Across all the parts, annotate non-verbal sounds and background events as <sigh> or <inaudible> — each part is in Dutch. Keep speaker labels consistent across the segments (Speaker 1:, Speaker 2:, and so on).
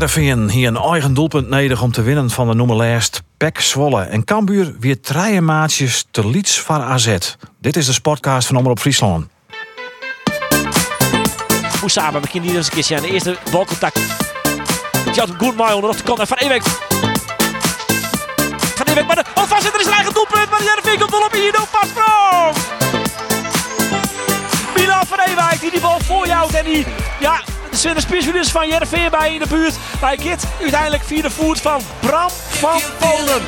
Speaker 1: Jervin hier een eigen doelpunt nodig om te winnen van de noemerlijst Pek Zwolle. En Cambuur weer drie maatjes te Lieds van AZ. Dit is de sportcast van Omroep Friesland.
Speaker 2: Moesaba begint hier eens een keertje aan de eerste balcontact. Tjat goed maar onder de kant. Van Ewek. Van Ewek, maar de... Oh, vast er is eigen doelpunt. Maar Jervin komt wel op hier. Pasprong. Milan van Ewijk die die bal voor jou en die... Ja, de specialist van Jervin bij in de buurt. Bij Kit uiteindelijk via de voet van Bram van Polen.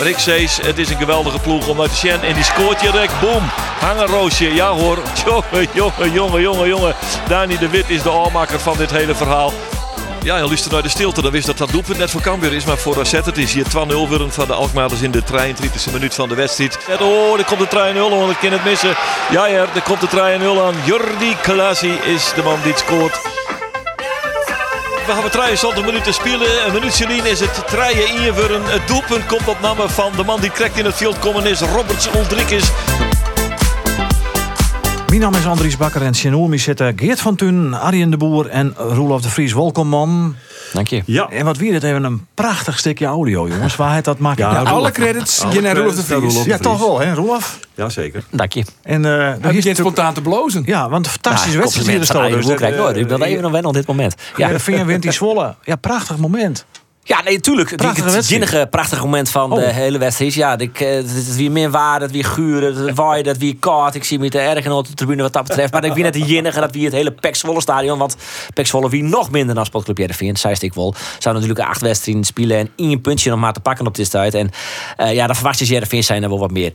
Speaker 3: Rick Sees, het is een geweldige ploeg om uit te. En die scoort direct, boom. Hangen Roosje, ja hoor. <laughs> Jongen, jongen, jongen, jongen, jongen. Dani de Wit is de aanmaker van dit hele verhaal. Ja, je luistert naar de stilte. Dan wist dat dat doelpunt net voor Cambuur is. Maar voor AZ het is hier 2-0 van de Alkmaarders in de 33e minuut van de wedstrijd. Oh, er komt de 3-0 aan. Ik kan het missen. Ja, ja, er komt de 3-0 aan. Jordi Klasi is de man die het scoort. We hebben 23 minuten spelen. Een minuut Celine is het treien invuren. Het doelpunt komt op namen van de man die trekt in het veld komen is Roberts Oldrikis.
Speaker 1: Mijn naam is Andries Bakker en Sjanoemi zitten Geert van Thun, Arjen de Boer en Roelof de Vries. Welkom man.
Speaker 2: Dank je.
Speaker 1: Ja. En wat wie dit even een prachtig stukje audio jongens. Waar het dat maakt.
Speaker 4: Ja, alle credits gaan naar Roelof de Vries.
Speaker 1: Ja, toch wel hè Roelof?
Speaker 3: Jazeker.
Speaker 2: Dank je.
Speaker 1: En uh,
Speaker 4: begint spontaan te blozen.
Speaker 1: Ja, want een fantastische
Speaker 2: Nou,
Speaker 1: wedstrijd hier de
Speaker 2: de Boer krijg ik nooit. Ik wil even nog wennen op dit moment. Ja.
Speaker 1: Ja, Vinger wint die Zwolle. Ja, prachtig moment.
Speaker 2: Ja, nee, tuurlijk. Het,
Speaker 1: Prachtige
Speaker 2: het zinnige, prachtige moment van de
Speaker 1: Oh.
Speaker 2: hele wedstrijd. Ja, ik, eh, het is weer meer waarde, het weer guren, het waaien, het weer koud. Ik zie me te erg op de tribune wat dat betreft. Maar ik vind het de jinnige, dat wie het hele Pek Zwolle stadion. Want Pek Zwolle wie nog minder dan Sportclub Jereveen, zei ik wel. Zou natuurlijk acht wedstrijden spelen en één puntje nog maar te pakken op dit tijd. En eh, ja, dan verwacht je Jereveen zijn er wel wat meer.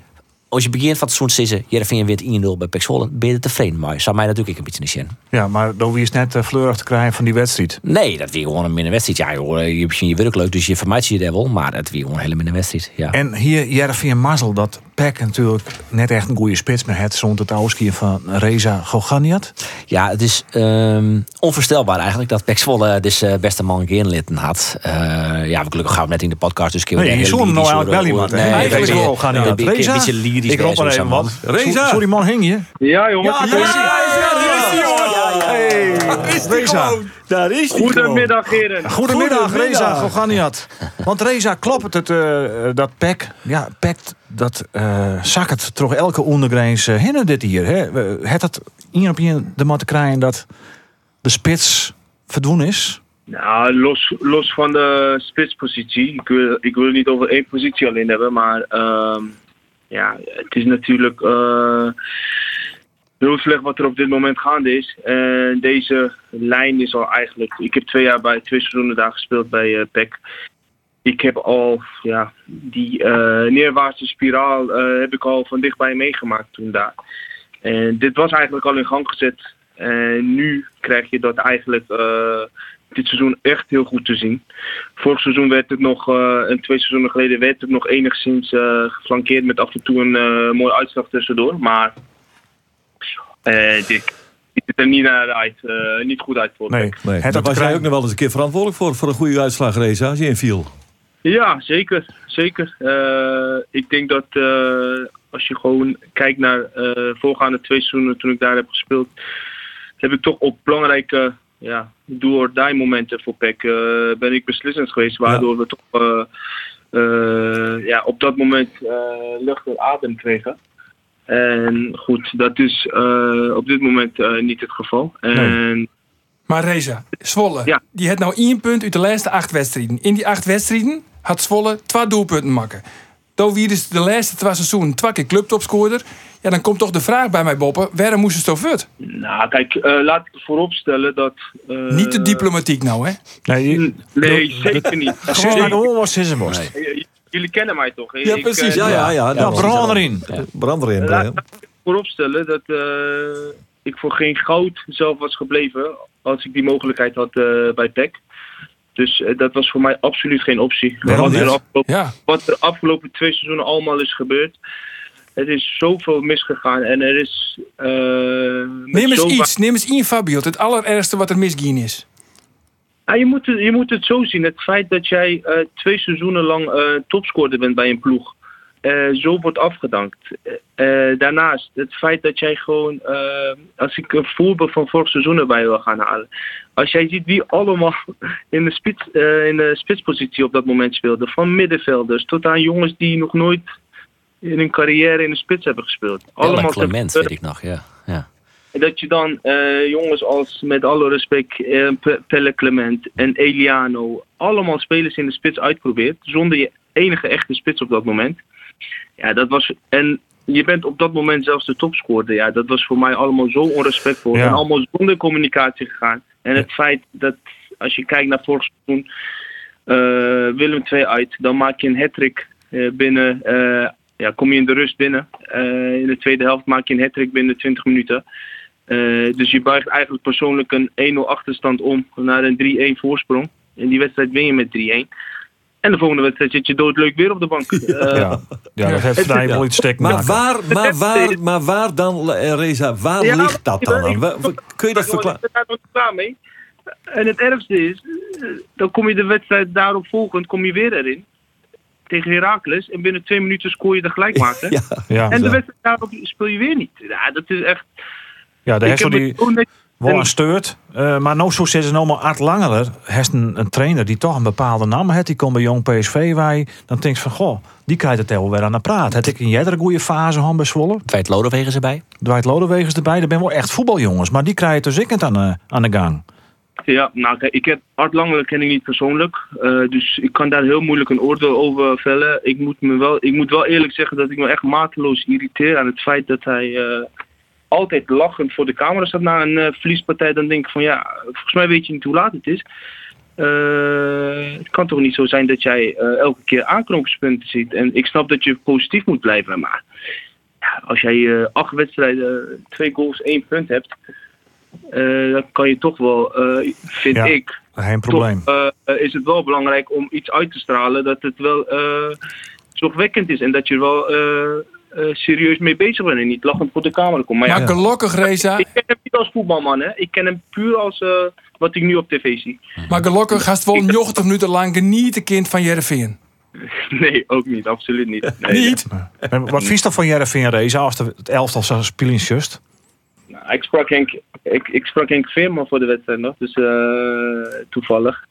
Speaker 2: Als je begint van het seizoen zitten, Jereveen wint 1-0 bij Pek Zwolle, ben je er tevreden mee. Zou mij natuurlijk een beetje niet zien.
Speaker 1: Ja, maar dan wie is net uh, fleurig te krijgen van die wedstrijd.
Speaker 2: Nee, dat weer gewoon een minder wedstrijd. Ja, joh, je hebt je werk leuk, dus je vermijdt je er wel. Maar het weer gewoon een hele minder wedstrijd. Ja.
Speaker 1: En hier Jervin mazzel dat Peck natuurlijk net echt een goede spits meer het zond het ouskier van Reza Goganiat.
Speaker 2: Ja, het is ehm, onvoorstelbaar eigenlijk dat Pek Zwolle dus eh, beste man Geerlitten had. Eh, ja, we gelukkig gaan we net in de podcast, dus
Speaker 1: Nee, zond
Speaker 2: hele
Speaker 1: nou eigenlijk wel iemand?
Speaker 2: Nee,
Speaker 1: Eigenlijk
Speaker 2: Reza-
Speaker 1: wel
Speaker 2: beetje-
Speaker 1: Reza?
Speaker 2: Een beetje lyrisch
Speaker 3: Ik roep
Speaker 2: bij
Speaker 3: maar
Speaker 2: zo'n
Speaker 3: even
Speaker 2: man.
Speaker 3: wat. Reza!
Speaker 1: Sorry man, hing je?
Speaker 5: Ja, jongens.
Speaker 1: Ja, daar is. Hey, Reza.
Speaker 3: Daar is die
Speaker 5: Goedemiddag, heren.
Speaker 1: Goedemiddag, Reza Goganiat. Want Reza, klopt het eh, dat Peck, ja, Peck, dat uh, zak het toch elke ondergreens uh, dit hier. Hè? Het het één op één de te krijgen dat de spits verdwenen is?
Speaker 5: Nou, los, los van de spitspositie. Ik wil, ik wil het niet over één positie alleen hebben, maar ehm, ja, het is natuurlijk eh, heel slecht wat er op dit moment gaande is. En deze lijn is al eigenlijk. Ik heb twee jaar bij twee seizoenen daar gespeeld bij eh PEC. Ik heb al ja, die eh, neerwaartse spiraal eh, heb ik al van dichtbij meegemaakt toen daar. En dit was eigenlijk al in gang gezet. En nu krijg je dat eigenlijk eh, dit seizoen echt heel goed te zien. Vorig seizoen werd het nog, eh, en twee seizoenen geleden werd het nog enigszins eh, geflankeerd met af en toe een eh, mooie uitslag tussendoor. Maar eh, dit ziet het er niet, naar uit, eh, niet goed uit voor
Speaker 1: Nee.
Speaker 3: Nee,
Speaker 1: Het
Speaker 3: daar was jij ook nog wel eens een keer verantwoordelijk voor. Voor een goede uitslag, Reza, als je inviel.
Speaker 5: Ja, zeker. zeker. Eh, ik denk dat eh, als je gewoon kijkt naar eh voorgaande twee seizoenen toen ik daar heb gespeeld, heb ik toch op belangrijke ja, do-or-die momenten voor PEC ben ik beslissend geweest. Waardoor we toch eh, eh, ja, op dat moment eh, lucht en adem kregen. En goed, dat is eh, op dit moment eh, niet het geval. En
Speaker 4: Maar Reza, Zwolle,
Speaker 5: Ja.
Speaker 4: die had nou één punt uit de laatste acht wedstrijden. In die acht wedstrijden had Zwolle twee doelpunten maken. Toen wie dus de laatste twee seizoenen twee keer clubtopscorer. Ja, dan komt toch de vraag bij mij, Boppen. Waarom moest het zo vet?
Speaker 5: nou, kijk, eh, laat ik vooropstellen dat. eh,
Speaker 4: Niet de diplomatiek nou, hè?
Speaker 1: Nee,
Speaker 5: Nee, zeker niet.
Speaker 1: Gewoon maar gewoon was Sissenborst.
Speaker 5: Eh, Jullie kennen mij toch?
Speaker 3: Ja,
Speaker 5: Ik,
Speaker 3: precies.
Speaker 5: eh,
Speaker 3: Ja, ja, ja.
Speaker 1: Ja, brand erin.
Speaker 3: Brand erin,
Speaker 5: Laat ik vooropstellen dat eh, ik voor geen goud zelf was gebleven als ik die mogelijkheid had eh, bij PEC. Dus eh, dat was voor mij absoluut geen optie. Wat er, afgelopen,
Speaker 4: Ja.
Speaker 5: wat er afgelopen twee seizoenen allemaal is gebeurd. Het is zoveel misgegaan en er is. eh, met
Speaker 4: Neem eens iets, neem eens één voorbeeld. Het allerergste wat er misging is.
Speaker 5: Ja, je, moet het, je moet het zo zien. Het feit dat jij eh, twee seizoenen lang eh topscorer bent bij een ploeg. eh, zo wordt afgedankt. Daarnaast, het feit dat jij gewoon, als ik een voorbeeld van vorig seizoen erbij wil gaan halen. Als jij ziet wie allemaal <laughs> in de, spits, in de spitspositie op dat moment speelden. Van middenvelders tot aan jongens die nog nooit in hun carrière in de spits hebben gespeeld.
Speaker 2: Allemaal Clement, weet ik nog, ja.
Speaker 5: Dat je dan eh, jongens als, met alle respect, Pe- Pelle Clement en Eliano, allemaal spelers in de spits uitprobeert, zonder je enige echte spits op dat moment. Ja, dat was. En je bent op dat moment zelfs de topscorer. Ja, dat was voor mij allemaal zo onrespectvol.
Speaker 1: Ja.
Speaker 5: En allemaal zonder communicatie gegaan. En het feit dat, als je kijkt naar vorig seizoen, eh, Willem 2 uit, dan maak je een hat-trick binnen. ja, kom je in de rust binnen. In de tweede helft maak je een hat-trick binnen 20 minuten. Eh, dus je buigt eigenlijk persoonlijk een 1-0 achterstand om naar een 3-1 voorsprong. In die wedstrijd win je met 3-1. En de volgende wedstrijd zit je doodleuk weer op de bank. <laughs> Eh,
Speaker 1: Ja, ja dat heeft vrij
Speaker 6: Ja.
Speaker 1: wel iets steken.
Speaker 6: Maar waar, maar, <laughs> waar, maar waar dan, Reza, waar
Speaker 5: Ja,
Speaker 6: ligt dat dan
Speaker 5: ik-
Speaker 6: Kun je dat
Speaker 5: Ik
Speaker 6: verklaren?
Speaker 5: ben daar nog niet klaar mee. En het ergste is, eh, dan kom je de wedstrijd daarop volgend, kom je weer erin. Tegen Heracles. En binnen twee minuten scoor je de gelijkmaker. <laughs>
Speaker 6: Ja,
Speaker 1: Ja,
Speaker 5: En de wedstrijd daarop speel je weer niet. Ja, dat is echt...
Speaker 1: ja de
Speaker 5: ik
Speaker 1: heeft die
Speaker 5: het
Speaker 1: wel
Speaker 5: en-
Speaker 1: een steurt. Eh, maar nou zo zitten ze nou maar Art Langeler. Heeft een, een trainer die toch een bepaalde naam heeft. Die komt bij Jong PSV wij. Dan denk je van, goh, die krijgt het wel weer aan de praat. Heb ik in jij er een goede fase van bij Zwolle?
Speaker 2: Dwight Lodewegen erbij.
Speaker 1: Dwight Lodewegens erbij. Dat ben wel echt voetbaljongens. Maar die krijgen dus ik het aan de, aan de gang.
Speaker 5: Ja, nou kijk, ik heb Art Langelen ken ik niet persoonlijk. eh, dus ik kan daar heel moeilijk een oordeel over vellen. Ik moet, me wel, ik moet wel eerlijk zeggen dat ik me echt mateloos irriteer aan het feit dat hij eh, altijd lachend voor de camera staat na een eh, verliespartij. Dan denk ik van ja, volgens mij weet je niet hoe laat het is. Eh, het kan toch niet zo zijn dat jij eh, elke keer aanknopingspunten ziet. En ik snap dat je positief moet blijven, maar ja, als jij acht wedstrijden, twee goals, één punt hebt, dan kan je toch wel, vind
Speaker 1: Ja.
Speaker 5: ik,
Speaker 1: Geen probleem.
Speaker 5: toch is het wel belangrijk om iets uit te stralen dat het wel zorgwekkend is en dat je wel eh, serieus mee bezig bent en niet lachend voor de camera komt. Maar ja,
Speaker 4: Maar gelukkig, Reza,
Speaker 5: ik ken hem niet als voetbalman, hè. Ik ken hem puur als eh, wat ik nu op tv zie.
Speaker 4: maar gelukkig gaat het wel 90 minuten lang genieten kind van Jereveen. <laughs>
Speaker 5: Nee, ook niet, absoluut niet. Nee,
Speaker 4: Niet?
Speaker 1: En Wat vies dat van Jereveen Reza als de, het elftal zo spelen just?
Speaker 5: Nou, ik, sprak Henk, ik, ik sprak Henk Veerman voor de wedstrijd nog, dus eh, toevallig.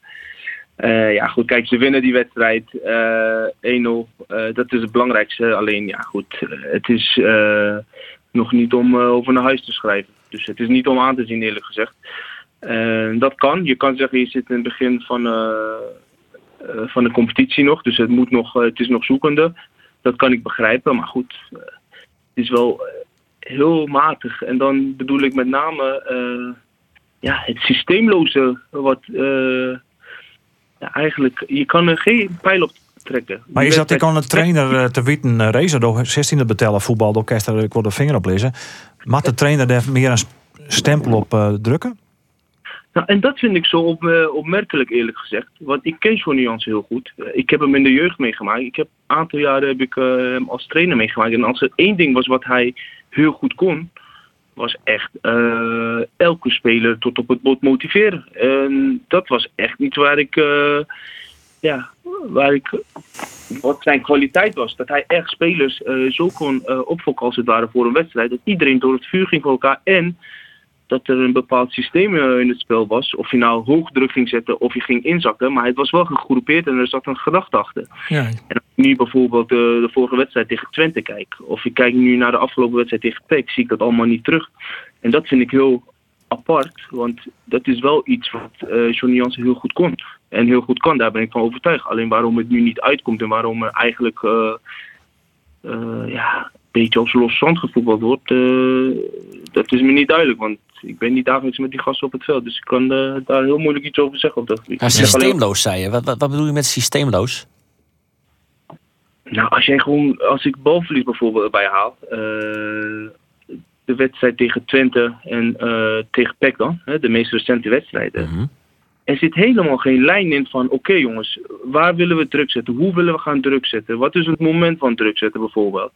Speaker 5: Eh, ja, goed, kijk, ze winnen die wedstrijd eh 1-0. Eh, dat is het belangrijkste. Alleen, ja, goed, eh, het is eh, nog niet om eh, over naar huis te schrijven. Dus het is niet om aan te zien, eerlijk gezegd. Eh, dat kan. Je kan zeggen, je zit in het begin van, eh, eh, van de competitie nog. Dus het, moet nog, eh, het is nog zoekende. Dat kan ik begrijpen. Maar goed, eh, het is wel eh, heel matig. En dan bedoel ik met name eh, ja, het systeemloze. Wat eh, ja, eigenlijk, je kan er geen pijl op trekken.
Speaker 1: Maar is dat ik aan de trainer eh, te weten, eh, Reza, door 16e betellen voetbal, door kerst ik wil de vinger op lezen. Mag de trainer daar meer een stempel op eh, drukken?
Speaker 5: Nou, en dat vind ik zo op, opmerkelijk eerlijk gezegd. Want ik ken Johnny Jans heel goed. Ik heb hem in de jeugd meegemaakt. Ik heb een aantal jaren heb ik, hem als trainer meegemaakt. En als er één ding was wat hij heel goed kon, was echt elke speler tot op het bot motiveren. En dat was echt iets waar ik, eh, ja, waar ik, wat zijn kwaliteit was. Dat hij echt spelers eh, zo kon opfokken als het ware voor een wedstrijd. Dat iedereen door het vuur ging voor elkaar. En dat er een bepaald systeem in het spel was. Of je nou hoog druk ging zetten of je ging inzakken. Maar het was wel gegroepeerd en er zat een gedachte achter.
Speaker 4: Ja.
Speaker 5: En als ik nu bijvoorbeeld eh, de vorige wedstrijd tegen Twente kijk. Of ik kijk nu naar de afgelopen wedstrijd tegen PEC. Zie ik dat allemaal niet terug. En dat vind ik heel apart. Want dat is wel iets wat eh Johnny Jansen heel goed kon. En heel goed kan, daar ben ik van overtuigd. Alleen waarom het nu niet uitkomt en waarom er eigenlijk eh, eh, ja, een beetje als los zand gevoetbald wordt. dat is me niet duidelijk. Want ik ben niet dagelijks met die gasten op het veld. Dus ik kan daar heel moeilijk iets over zeggen op dat gebied.
Speaker 2: Ja, systeemloos, zei je. Wat, wat, wat bedoel je met systeemloos?
Speaker 5: Nou, als jij gewoon, als ik balverlies bijvoorbeeld erbij haal, de wedstrijd tegen Twente en eh, tegen PEC dan, hè, de meest recente wedstrijden.
Speaker 2: Mhm.
Speaker 5: Er zit helemaal geen lijn in van, oké jongens, waar willen we druk zetten? Hoe willen we gaan druk zetten? Wat is het moment van druk zetten bijvoorbeeld?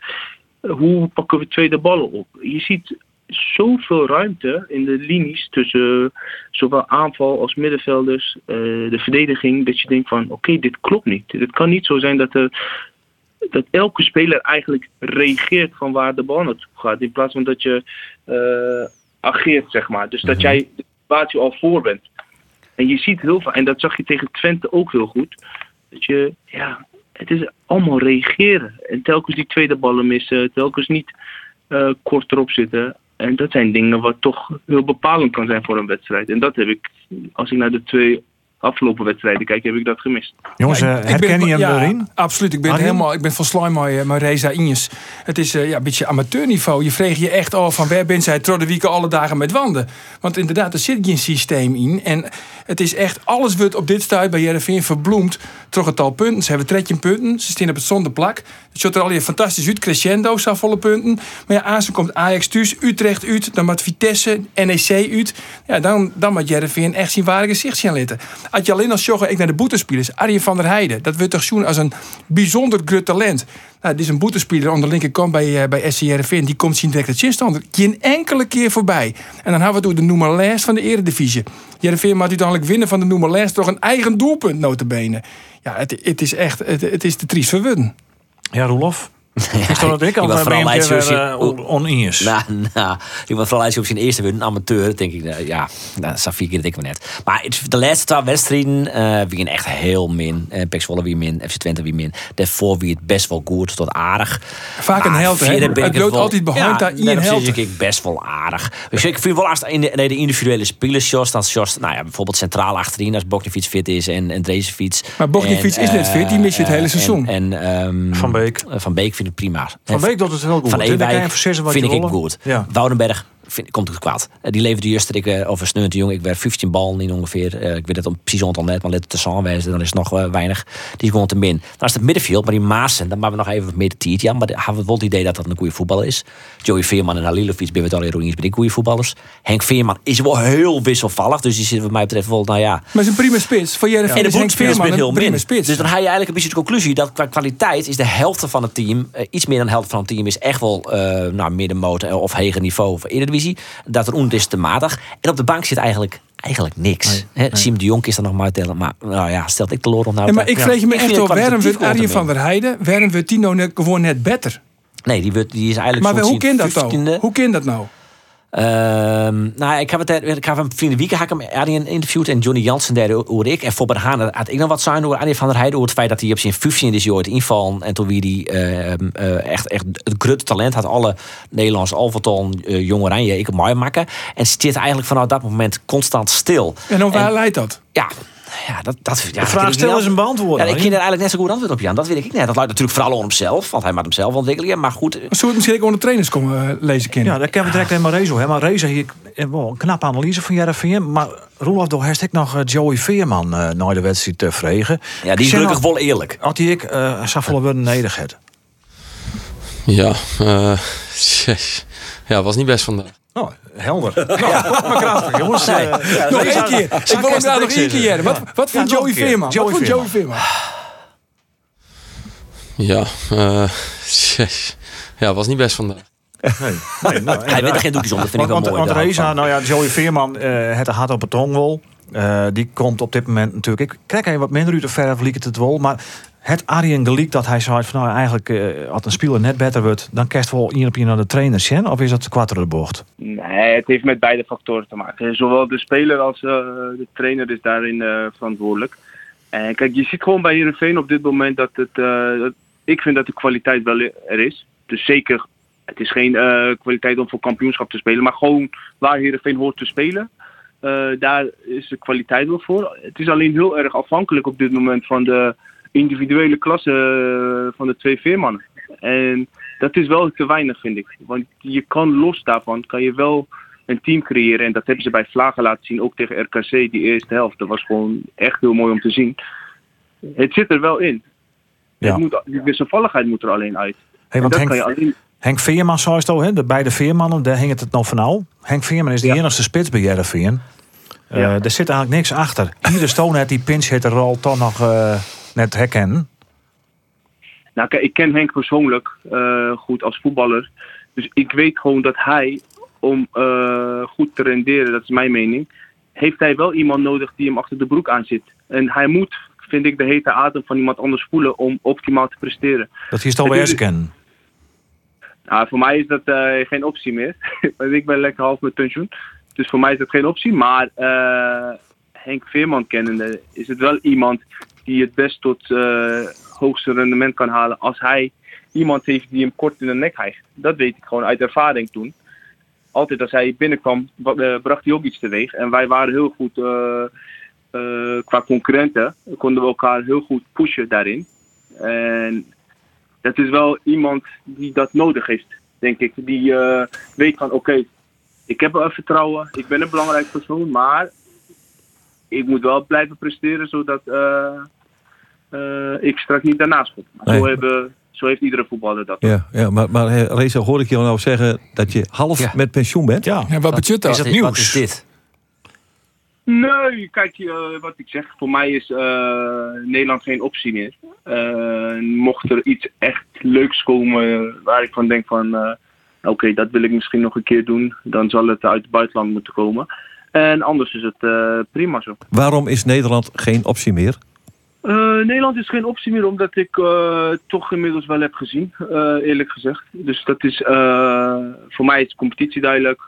Speaker 5: Hoe pakken we tweede ballen op? Je ziet zoveel ruimte in de linies tussen zowel aanval als middenvelders, eh, de verdediging, dat je denkt van, oké, dit klopt niet. Het kan niet zo zijn dat er dat elke speler eigenlijk reageert van waar de bal naartoe gaat. In plaats van dat je eh, ageert, zeg maar. Dus dat jij de situatie al voor bent. En je ziet heel veel, en dat zag je tegen Twente ook heel goed. Dat je, ja, het is allemaal reageren. En telkens die tweede ballen missen, telkens niet eh, kort erop zitten. En dat zijn dingen wat toch heel bepalend kan zijn voor een wedstrijd. En dat heb ik, als ik naar de twee afgelopen wedstrijden kijk, heb ik dat gemist.
Speaker 1: Jongens,
Speaker 4: Ja,
Speaker 1: eh,
Speaker 4: ik- ik
Speaker 1: herken
Speaker 4: ben-
Speaker 1: je hem
Speaker 4: ja,
Speaker 1: erin?
Speaker 4: Absoluut. Ik ben
Speaker 1: Arjen?
Speaker 4: helemaal, ik ben van sluim met, met Reza Injes. Het is eh, ja, een beetje amateurniveau. Je vreeg je echt af van waar bent zij de wieken alle dagen met wanden. Want inderdaad, er zit geen systeem in. En het is echt, alles wordt op dit stuit bij Jereveen verbloemd. Toch het al punten. Ze hebben 13 punten. Ze staan op het zonde plak. Het ziet er al hier fantastisch uit. Crescendo, zo volle punten. Maar ja, aan ze komt Ajax thuis, Utrecht uit. Dan met Vitesse, NEC uit. Ja, dan, dan moet Jereveen echt zijn ware gezicht zien laten. Als je alleen als jogger ik naar de boetespelers. Arjen van der Heijden. Dat wordt toch zoen als een bijzonder groot talent. Nou, dit is een boetespeler aan de linkerkant bij, eh, bij. Die komt zien direct het zinstander geen enkele keer voorbij. En dan hebben we door de noemer lijst van de eredivisie. Jereveen moet uiteindelijk winnen van de noemer lijst door een eigen doelpunt notabene. Ja, het, het is echt, het, het is te triest verwuden.
Speaker 1: Ja, Roelof? Dat wat ik?
Speaker 2: Ik
Speaker 1: Al een keer
Speaker 2: Leidse-
Speaker 1: weer, eh, oneens. <laughs>
Speaker 2: Nou, nou, ik was vooral als je op zijn eerste win, een amateur, denk ik, eh, ja, nou, Safir dat ik maar net. Maar het- de laatste twee wedstrijden eh wie echt heel min. Uh, Pek Zwolle wie min, FC Twente wie min. Daarvoor wie het best wel goed tot aardig.
Speaker 4: Vaak een
Speaker 2: Maar
Speaker 4: held, hè?
Speaker 2: ik
Speaker 4: Het loopt altijd behind daar in
Speaker 2: daarom
Speaker 4: held.
Speaker 2: zeg ik best wel aardig. Dus ik vind wel als in de, nee, de individuele spelers, Jos, dat Jos, nou ja, bijvoorbeeld centraal achterin, als Boknefiets fit is en, en Drezenfiets.
Speaker 4: Maar Boknefiets
Speaker 2: En,
Speaker 4: is net fit, die mis je het hele seizoen.
Speaker 2: En, en, ehm,
Speaker 1: Van Beek.
Speaker 2: Van Beek vind prima.
Speaker 1: Van Beek doet het heel goed.
Speaker 2: Van Ewijk vind ik goed.
Speaker 1: Ja.
Speaker 2: Woudenberg vind, komt ook kwaad. Eh, die leverde juist dat ik eh, over Sneun de Jong. Ik werd 15 bal in ongeveer. Eh, ik weet het om precies ontal net, maar let het te samenwijzen. Dan is het nog weinig. Die is gewoon te min. Dan is het middenveld, maar die Maassen, dan maken we nog even wat meer de tiet. Ja, maar hebben we wel het idee dat dat een goede voetballer is. Joey Veerman en Halilovic ben we het al eens ben ik goede voetballers. Henk Veerman is wel heel wisselvallig, dus die zit wat mij betreft wel, nou ja,
Speaker 4: Maar het is een prima spits. Voor Jereveen
Speaker 2: en de
Speaker 4: Henk Veerman
Speaker 2: zijn heel
Speaker 4: een prima
Speaker 2: min.
Speaker 4: spits.
Speaker 2: Dus dan haal je eigenlijk een beetje de conclusie dat qua kwaliteit is de helft van het team, iets meer dan de helft van het team, is echt wel eh nou, middenmotor of heger niveau Eredivisie. Dat er on is te matig. En op de bank zit eigenlijk, eigenlijk niks. Hè, Siem de Jong is er nog maar tellen. Maar nou ja, stelt ik de loor om nou
Speaker 4: maar ik vreeg je me echt op, waarom wordt Arjen van der Heijden, waarom wordt Tino net, gewoon net beter?
Speaker 2: Nee, die, wordt, die is eigenlijk
Speaker 4: Maar
Speaker 2: zo'n
Speaker 4: hoe kan dat nou?
Speaker 2: 15e.
Speaker 4: Hoe kan dat nou?
Speaker 2: Ehm, nou, ik heb het ik heb hem vrienden week heb hem Arjen interviewd en Johnny Jansen daar hoorde ik. En voor Haan had ik nog wat zijn over Arjen van der Heijden over het feit dat hij op zijn 15 is ooit invallen en toen wie die ehm, eh, echt echt het grote talent had alle Nederlands Alverton uh, jong oranje ik mooi maken en zit eigenlijk vanaf dat moment constant stil.
Speaker 4: En dan waar leidt dat?
Speaker 2: Ja, ja, dat, dat, ja,
Speaker 1: De vraag stellen is een beantwoord.
Speaker 2: Ja, ik ken er eigenlijk net zo goed antwoord op, Jan. Dat weet ik niet. Dat luidt natuurlijk vooral om hemzelf, want hij maakt hem zelf ontwikkelen. Maar goed,
Speaker 4: Zou het misschien ook onder trainers komen eh, lezen kennen?
Speaker 1: Ja, daar kunnen we direct helemaal Rezo. Hè. Maar Rezo hier eh, wel een knappe analyse van Jereveen. Maar Roelof, door heeft ik nog eh, Joey Veerman eh na de wedstrijd te vregen.
Speaker 2: ja, die is gelukkig
Speaker 1: nog,
Speaker 2: wel eerlijk.
Speaker 1: Had hij ik uh, worden nedig had.
Speaker 7: Ja, eh <laughs> jeez. Ja, was niet best vandaag. <laughs>
Speaker 1: Nou, helder. nou, maar krachtig, jongens.
Speaker 2: Nee.
Speaker 1: Eh,
Speaker 4: nog
Speaker 1: Reza-
Speaker 4: één keer. Ik wil hem
Speaker 1: het
Speaker 4: nog één keer. Wat, wat
Speaker 1: Ja,
Speaker 4: vindt
Speaker 1: nog
Speaker 4: Joey. Veerman?
Speaker 1: Joey
Speaker 4: Wat vindt Joey
Speaker 1: Veerman.
Speaker 7: Ja, eh jeez. <laughs> Ja, was niet best vandaag.
Speaker 1: Nee, nee, nou,
Speaker 2: Hij weet er geen doekjes dat vind ik wel
Speaker 1: want,
Speaker 2: mooi.
Speaker 1: Want
Speaker 2: daar
Speaker 1: Reza, nou ja, Joey Veerman, eh het hart op het tongwol. Eh die komt op dit moment natuurlijk. Ik krijg even wat minder uit de verf, liek het het wel. Maar het Arjen Geliek dat hij zei van nou eigenlijk eh, als een speler net beter wordt, dan kerst wel hier op je naar de trainer Sjen, Of is dat de bocht?
Speaker 5: Nee, het heeft met beide factoren te maken. Zowel de speler als eh, de trainer is daarin eh, verantwoordelijk. En kijk, je ziet gewoon bij Heerenveen op dit moment dat het... ik vind dat de kwaliteit wel er is. Dus zeker, het is geen kwaliteit om voor kampioenschap te spelen. Maar gewoon waar Heerenveen hoort te spelen. daar is de kwaliteit wel voor. Het is alleen heel erg afhankelijk op dit moment van de individuele klasse eh, van de twee veermannen. En dat is wel te weinig, vind ik. Want je kan los daarvan, kan je wel een team creëren. En dat hebben ze bij Vlagen laten zien, ook tegen RKC, die eerste helft. Dat was gewoon echt heel mooi om te zien. Het zit er wel in.
Speaker 1: Ja.
Speaker 5: Het moet, die wisselvalligheid moet er alleen uit.
Speaker 1: Hey, want
Speaker 5: dat
Speaker 1: Henk,
Speaker 5: kan je alleen...
Speaker 1: Henk Veerman, zei het al, hè, de beide Veermannen, daar hing het het nog van nou. Henk Veerman is de
Speaker 5: Ja.
Speaker 1: enigste spits bij Jereveen. Eh
Speaker 5: Ja.
Speaker 1: Er zit eigenlijk niks achter. Ieder Stone heeft die pinch hitter rol toch nog eh, net herkennen.
Speaker 5: Nou, kijk, ik ken Henk persoonlijk eh, goed als voetballer. Dus ik weet gewoon dat hij, om eh, goed te renderen, dat is mijn mening, heeft hij wel iemand nodig die hem achter de broek aan zit. En hij moet vind ik, de hete adem van iemand anders voelen om optimaal te presteren.
Speaker 1: Dat is
Speaker 5: Het is-
Speaker 1: kennen.
Speaker 5: Nou, voor mij is dat eh, geen optie meer. <laughs> Want ik ben lekker half met pensioen. Dus voor mij is dat geen optie. Maar Henk Veerman kennende is het wel iemand die het best tot eh, hoogste rendement kan halen als hij iemand heeft die hem kort in de nek hijgt. Dat weet ik gewoon uit ervaring toen. Altijd als hij binnenkwam, wa- eh, bracht hij ook iets teweeg. En wij waren heel goed eh, qua concurrenten. Konden we elkaar heel goed pushen daarin. En dat is wel iemand die dat nodig heeft, denk ik. Die weet van, oké, ik heb wel vertrouwen, ik ben een belangrijk persoon, maar ik moet wel blijven presteren, zodat ik straks niet daarnaast kom.
Speaker 6: Nee.
Speaker 5: Zo, hebben, zo heeft iedere voetballer dat.
Speaker 6: Ja, ja maar, maar eh, Reza, hoor ik je nou zeggen dat je half
Speaker 2: Ja.
Speaker 6: met pensioen bent?
Speaker 1: Ja.
Speaker 4: Ja, wat betekent dat?
Speaker 1: is het
Speaker 2: Dit- Wat
Speaker 1: nieuws?
Speaker 2: is dit?
Speaker 5: Nee, kijk, eh, wat ik zeg, voor mij is eh, Nederland geen optie meer. Eh, mocht er iets echt leuks komen waar ik van denk van, eh, oké, dat wil ik misschien nog een keer doen, dan zal het uit het buitenland moeten komen. En anders is het eh, prima zo.
Speaker 6: Waarom is Nederland geen optie meer?
Speaker 5: Eh, Nederland is geen optie meer, omdat ik eh, toch inmiddels wel heb gezien, eh, eerlijk gezegd. Dus dat is, voor mij is de competitie duidelijk.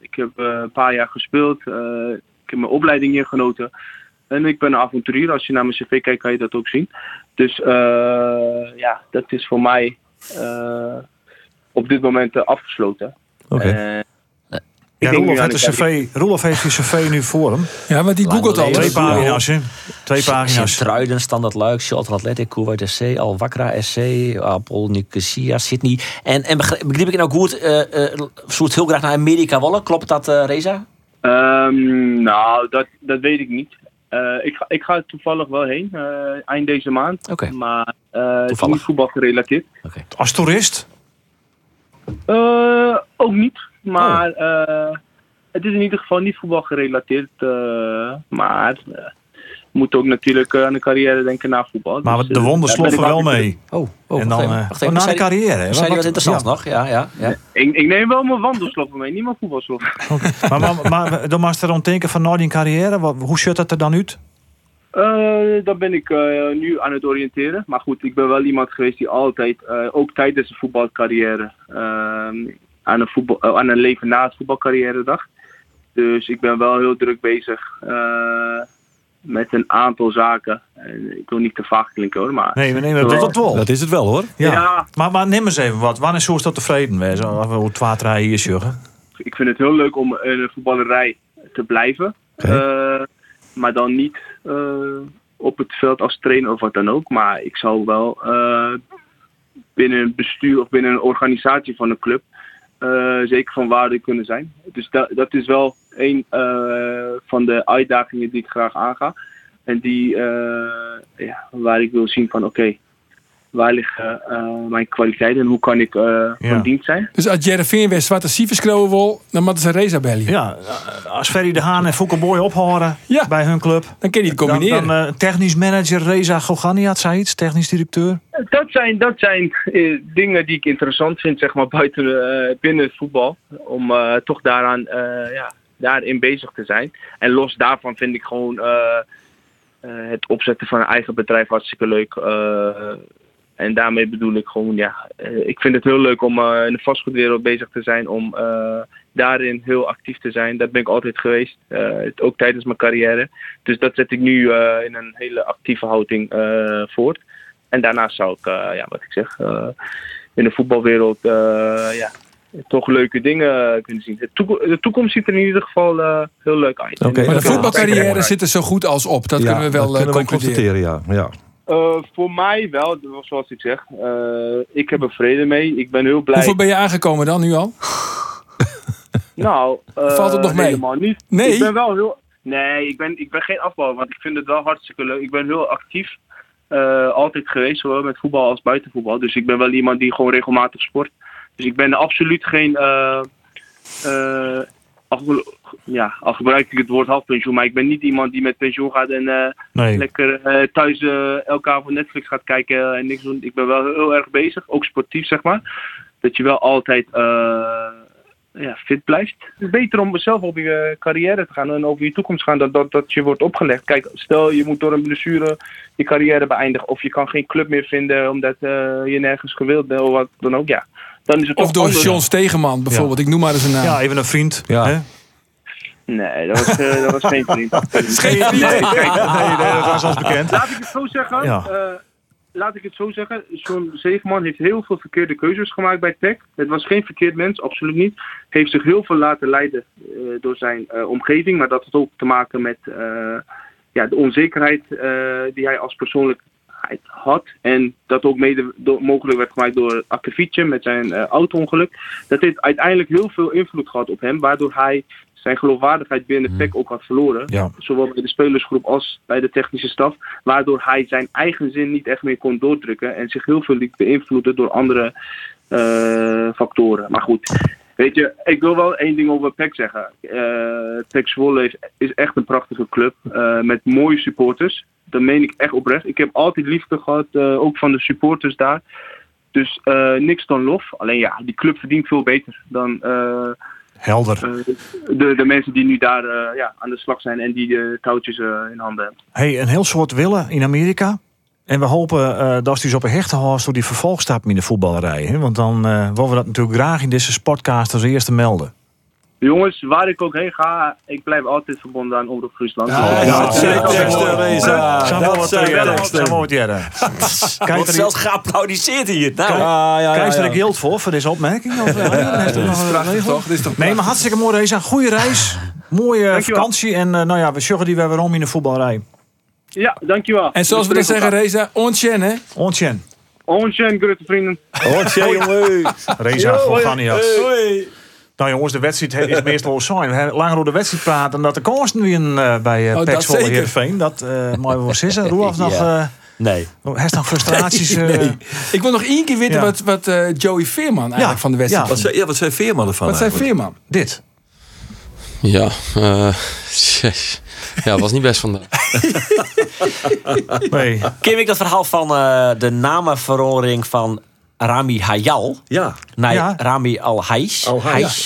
Speaker 5: Ik heb een paar jaar gespeeld. Ik heb mijn opleiding hier genoten. En ik ben een avonturier. Als je naar mijn cv kijkt, kan je dat ook zien. Dus ja, dat is voor mij op dit moment afgesloten.
Speaker 6: Oké.
Speaker 1: Ja, Roelof cv, Roelof heeft die cv nu voor hem.
Speaker 4: Ja, want die googelt
Speaker 2: leven.
Speaker 1: Twee pagina's? Twee pagina's.
Speaker 2: Sint-Truiden, Standard Luik, Shot Athletic, Kuwait SC, Al Wakra SC, Apol Nicosia, Sydney. En, en begrijp, begreep ik nou goed, eh eh zoekt heel graag naar Amerika willen. Klopt dat, eh, Reza?
Speaker 5: Ehm, nou, dat, dat weet ik niet. Eh, ik, ga, ik ga er toevallig wel heen, eh, eind deze maand.
Speaker 2: Oké.
Speaker 5: Maar eh, het is niet voetbal gerelateerd.
Speaker 1: Als toerist?
Speaker 5: Eh, ook niet. Maar eh, het is in ieder geval niet voetbal gerelateerd. eh, maar eh, we moeten ook natuurlijk aan de carrière denken na voetbal.
Speaker 1: Maar
Speaker 5: Dus,
Speaker 1: de wonden sloffen wel mee.
Speaker 2: Oh, oh
Speaker 1: en
Speaker 2: wacht
Speaker 1: dan,
Speaker 2: even,
Speaker 1: eh, oh, na de carrière. hè?
Speaker 2: Zei die wat interessants
Speaker 1: ja.
Speaker 2: nog? Ja, ja, ja.
Speaker 5: Ik, ik neem wel mijn wandelsloffen mee, niet mijn voetbalsloffen. <laughs>
Speaker 1: Maar, maar, maar dan mag je erom denken van nou die carrière. Wat, hoe ziet dat er dan uit?
Speaker 5: Eh, dan ben ik eh, nu aan het oriënteren. Maar goed, ik ben wel iemand geweest die altijd, eh, ook tijdens de voetbalcarrière, ehm, aan, een voetbal, eh, aan een leven na het voetbalcarrière dacht. Dus ik ben wel heel druk bezig eh, met een aantal zaken. En ik wil niet te vaag klinken hoor, maar
Speaker 1: Nee, we nemen dat, dat wel.
Speaker 6: Dat is het wel hoor.
Speaker 1: Ja.
Speaker 5: Ja.
Speaker 1: Maar, maar neem eens even wat. Wanneer zou je dat tevreden wezen? Of Hoe het water hier juggen?
Speaker 5: ik vind het heel leuk om in een voetballerij te blijven. Eh, maar dan niet eh, op het veld als trainer of wat dan ook. Maar ik zou wel eh, binnen een bestuur of binnen een organisatie van een club zeker van waarde kunnen zijn. Dus dat, dat is wel een eh, van de uitdagingen die ik graag aanga. En die, eh, ja, waar ik wil zien van oké, waar liggen eh, mijn kwaliteiten en hoe kan ik eh, van dienst zijn.
Speaker 4: Dus als Jereveen weer zwarte cijfers krijgen wil, dan moeten ze Reza bellen.
Speaker 1: Ja, als Ferry de Haan en Fouke Boy ophoren
Speaker 4: Ja.
Speaker 1: bij hun club.
Speaker 4: Dan kun je het
Speaker 1: Dan,
Speaker 4: combineren.
Speaker 1: dan eh, technisch manager Reza Goganiat zei iets, technisch directeur.
Speaker 5: Dat zijn, dat zijn eh, dingen die ik interessant vind, zeg maar, buiten, eh, binnen het voetbal. Om eh, toch daaraan, eh, ja, daarin bezig te zijn. En los daarvan vind ik gewoon eh, eh, het opzetten van een eigen bedrijf hartstikke leuk. Eh, en daarmee bedoel ik gewoon, ja, eh, ik vind het heel leuk om eh, in de vastgoedwereld bezig te zijn. Om eh, daarin heel actief te zijn. Dat ben ik altijd geweest, eh, ook tijdens mijn carrière. Dus dat zet ik nu eh, in een hele actieve houding eh, voort. En daarnaast zou ik, eh, ja, wat ik zeg, eh, in de voetbalwereld eh, ja, toch leuke dingen kunnen zien. De, de toekomst ziet er in ieder geval eh, heel leuk uit.
Speaker 6: Oké.
Speaker 5: En,
Speaker 4: maar de voetbalcarrière zit er zo goed als op. Dat
Speaker 6: Ja,
Speaker 4: kunnen we wel
Speaker 6: dat
Speaker 4: eh,
Speaker 6: kunnen we
Speaker 4: concluderen.
Speaker 6: constateren, ja. ja.
Speaker 5: Eh, voor mij wel, zoals ik zeg. eh, ik heb er vrede mee. Ik ben heel blij.
Speaker 4: Hoeveel ben je aangekomen dan nu <laughs> al?
Speaker 5: Nou, eh,
Speaker 4: Valt het nog mee?
Speaker 5: Helemaal niet.
Speaker 4: Nee?
Speaker 5: Ik ben wel heel. Nee, ik ben, ik ben geen afbouwer, want ik vind het wel hartstikke leuk. Ik ben heel actief. altijd geweest, zowel met voetbal als buitenvoetbal. Dus ik ben wel iemand die gewoon regelmatig sport. Dus ik ben absoluut geen. Al, ja, al gebruik ik het woord halfpensioen, maar ik ben niet iemand die met pensioen gaat en eh,
Speaker 1: Nee.
Speaker 5: lekker eh, thuis eh, elke avond Netflix gaat kijken en niks doen. Ik ben wel heel erg bezig, ook sportief zeg maar. Dat je wel altijd ja, fit blijft. Het is beter om zelf op je carrière te gaan en over je toekomst te gaan, dat, dat, dat je wordt opgelegd. Kijk, stel je moet door een blessure je carrière beëindigen, of je kan geen club meer vinden omdat eh, je nergens gewild bent, of wat dan ook, ja. Dan is het
Speaker 4: Of door. John Stegeman bijvoorbeeld. Ik noem maar eens een naam.
Speaker 1: Ja, even een vriend.
Speaker 6: Ja.
Speaker 1: Hè?
Speaker 5: Nee, dat was, eh, dat was geen vriend. <laughs>
Speaker 1: Nee, nee, nee, nee, dat was ons bekend.
Speaker 5: Laat ik het zo zeggen.
Speaker 1: Ja.
Speaker 5: eh, laat ik het zo zeggen. John Zegeman heeft heel veel verkeerde keuzes gemaakt bij Tech. Het was geen verkeerd mens, absoluut niet. Heeft zich heel veel laten leiden eh, door zijn eh, omgeving. Maar dat had ook te maken met eh, ja, de onzekerheid die hij als persoonlijkheid had. En dat ook mede mogelijk werd gemaakt door Akkefietje met zijn auto-ongeluk. Dat heeft uiteindelijk heel veel invloed gehad op hem. Waardoor hij zijn geloofwaardigheid binnen Tech ook had verloren.
Speaker 1: Ja.
Speaker 5: Zowel bij de spelersgroep als bij de technische staf. Waardoor hij zijn eigen zin niet echt meer kon doordrukken. En zich heel veel liet beïnvloeden door andere eh, factoren. Maar goed, weet je, ik wil wel één ding over PEC zeggen. Eh PEC Zwolle heeft- is echt een prachtige club. eh, met mooie supporters. Dat meen ik echt oprecht. Ik heb altijd liefde gehad, eh, ook van de supporters daar. Dus niks dan lof. Alleen ja, die club verdient veel beter dan
Speaker 1: Helder.
Speaker 5: eh, de, de mensen die nu daar eh, ja, aan de slag zijn en die de touwtjes eh, in handen hebben.
Speaker 1: Hey, een heel soort willen in Amerika. En we hopen dat hij dus op een hechte hoort door die vervolgstap in de voetballerij. Hè? Want dan eh willen we dat natuurlijk graag in deze podcast als eerste melden.
Speaker 5: Jongens, waar ik ook heen ga, ik blijf altijd verbonden aan Omroep Friesland.
Speaker 4: Ja,
Speaker 1: ja,
Speaker 6: Dat zijn teksten. Reza. Dat zijn teksten.
Speaker 1: wordt
Speaker 2: zelfs <laughs> geapplaudiseerd hier. Nou,
Speaker 6: Ah,
Speaker 1: er
Speaker 6: ja.
Speaker 1: een geld voor, voor deze opmerking? Of, <laughs> heeft nog een
Speaker 4: Prachtig
Speaker 1: regel?
Speaker 4: toch? Dit is toch
Speaker 1: Nee, maar hartstikke mooi Reza. Goede reis. Mooie vakantie. En eh, nou ja, we zorgen die weer weer om in de voetballerij.
Speaker 5: Ja, dankjewel.
Speaker 4: En zoals we dan zeggen, Reza, ontjen hè?
Speaker 1: Ontjen.
Speaker 5: Onchen, grote vrienden.
Speaker 6: Je, jongen.
Speaker 1: Reza van Ganiat.
Speaker 6: Hoi.
Speaker 1: Nou jongens, de wedstrijd is meestal zijn. Langer over de wedstrijd praten dan dat de kansen nu in, eh, bij uh,
Speaker 4: Oh, dat zeker.
Speaker 1: Heerenveen. Dat uh, maar we sissen. <laughs> Roelf nog... Eh
Speaker 2: nee.
Speaker 1: heeft nog frustraties? <laughs> eh,
Speaker 4: Ik wil nog één keer weten
Speaker 1: Ja.
Speaker 4: wat, wat Joey Veerman eigenlijk
Speaker 1: Ja,
Speaker 4: van de wedstrijd
Speaker 1: ja.
Speaker 6: Wat zei, ja, wat zei Veerman ervan
Speaker 4: Wat zei
Speaker 6: eigenlijk?
Speaker 4: Veerman?
Speaker 1: dit.
Speaker 7: Ja, eh, jeez. ja, was niet best vandaag.
Speaker 1: Nee. <laughs>
Speaker 2: Ken ik dat verhaal van eh, de namenverhoring van Rami Hayal?
Speaker 6: Ja.
Speaker 2: Nee,
Speaker 1: Ja.
Speaker 2: Rami. Al-Haish.